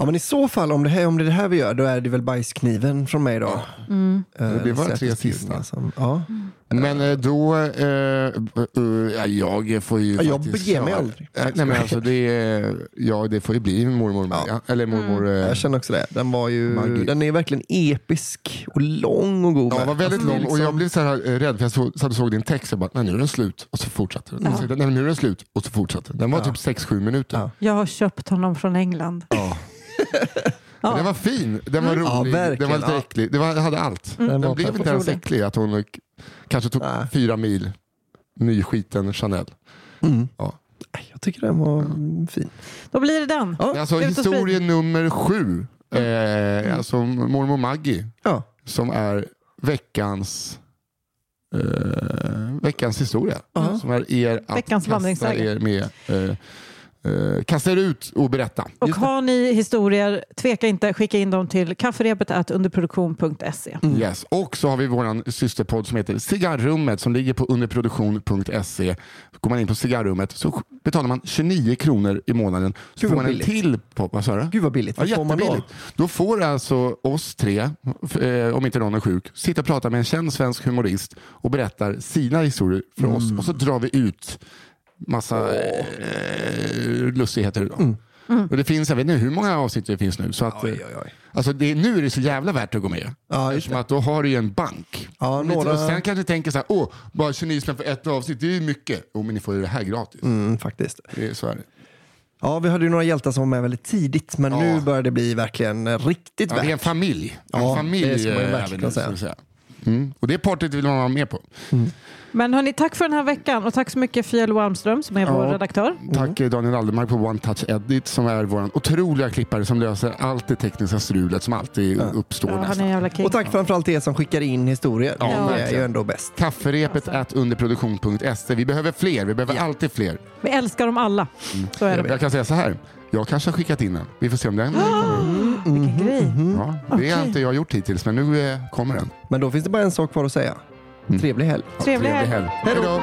Ja, men i så fall, om det, här, om det är det här vi gör, då är det väl bajskniven från mig då. Mm. Eh, Det blir bara tre sista. Som, ja. men eh, då, eh, eh, ja, jag får ju Ja, jag faktiskt beger mig aldrig. Eh, nej, men alltså, det, är, ja, det får ju bli mormor Maja. Eller mormor... eh, Jag känner också det. Den, var ju, den är verkligen episk och lång och god. Ja, med. var väldigt Alltså, det är lång och liksom- jag blev så här eh, rädd för jag såg, och såg din text och bara, nej nu är den slut och så fortsatte den. Så, Nej, nu är den slut och så fortsatte den. Den var typ 6-7 minuter. Ja. Jag har köpt honom från England. Ja. Ja. Den var fin, den var rolig, Ja, den var lite ja. äcklig. Den var, hade allt. Den Den, var blev inte ens äcklig att hon kanske tog Nej. fyra mil nyskiten Chanel. Mm. Ja. Jag tycker den var mm, fin. Då blir det den. Ja. Alltså historia nummer sju, eh, alltså mormor Maggie Ja. som är veckans eh, veckans historia. Ja. Som är er att Veckans kasta er med eh, eh, kasta er ut och berätta. Och Just det. har ni historier, tveka inte, skicka in dem till kafferepet underproduktion.se. Mm. Yes. Och så har vi vår systerpodd som heter Cigarrummet som ligger på underproduktion.se. Går man in på Cigarrummet så betalar man 29 kronor i månaden. Så Gud, får man en billigt. till podd. Vad sa du? Gud vad billigt. Ja, får man då? Då får alltså oss tre, eh, om inte någon är sjuk, sitta och prata med en känd svensk humorist och berättar sina historier för Mm. oss. Och så drar vi ut massa eh, lustigheter. Då. Och det finns, jag vet inte hur många avsnitt det finns nu. Så att, Oj, eh, oj, oj. Alltså det, nu är det så jävla värt att gå med. Ja, Eftersom att då har du ju en bank. Ja, några- Och sen kanske tänker så här, åh, bara 29 spänn för ett avsnitt, det är ju mycket. Jo, men ni får ju det här gratis. Mm, faktiskt. Det är, så är det. Ja, vi hade ju några hjältar som var med väldigt tidigt, men Ja. nu börjar det bli verkligen eh, riktigt Ja, det är en värt. familj. En Ja, familj det ska man eh, verkligen säga. Mm. Och det partyt vill man vara med på. Men hörni, tack för den här veckan och tack så mycket Fiel Walmström som är vår Ja. redaktör. Tack eh, Daniel Aldermark på One Touch Edit som är vår otroliga klippare som löser allt det tekniska strulet som alltid uppstår Ja, han är nästan. Och tack framförallt er som skickar in historier. Ja, det är ju ändå bäst. Kafferepet at underproduktion.se. Vi behöver fler, vi behöver alltid fler. Vi älskar dem alla. Så är det. Jag kan säga så här, jag kanske har skickat in den. Vi får se om den Vilken grej. Ja, det har inte jag gjort hittills, men nu eh, kommer den. Men då finns det bara en sak kvar att säga. Trevlig helg. Trevlig helg. Hej då!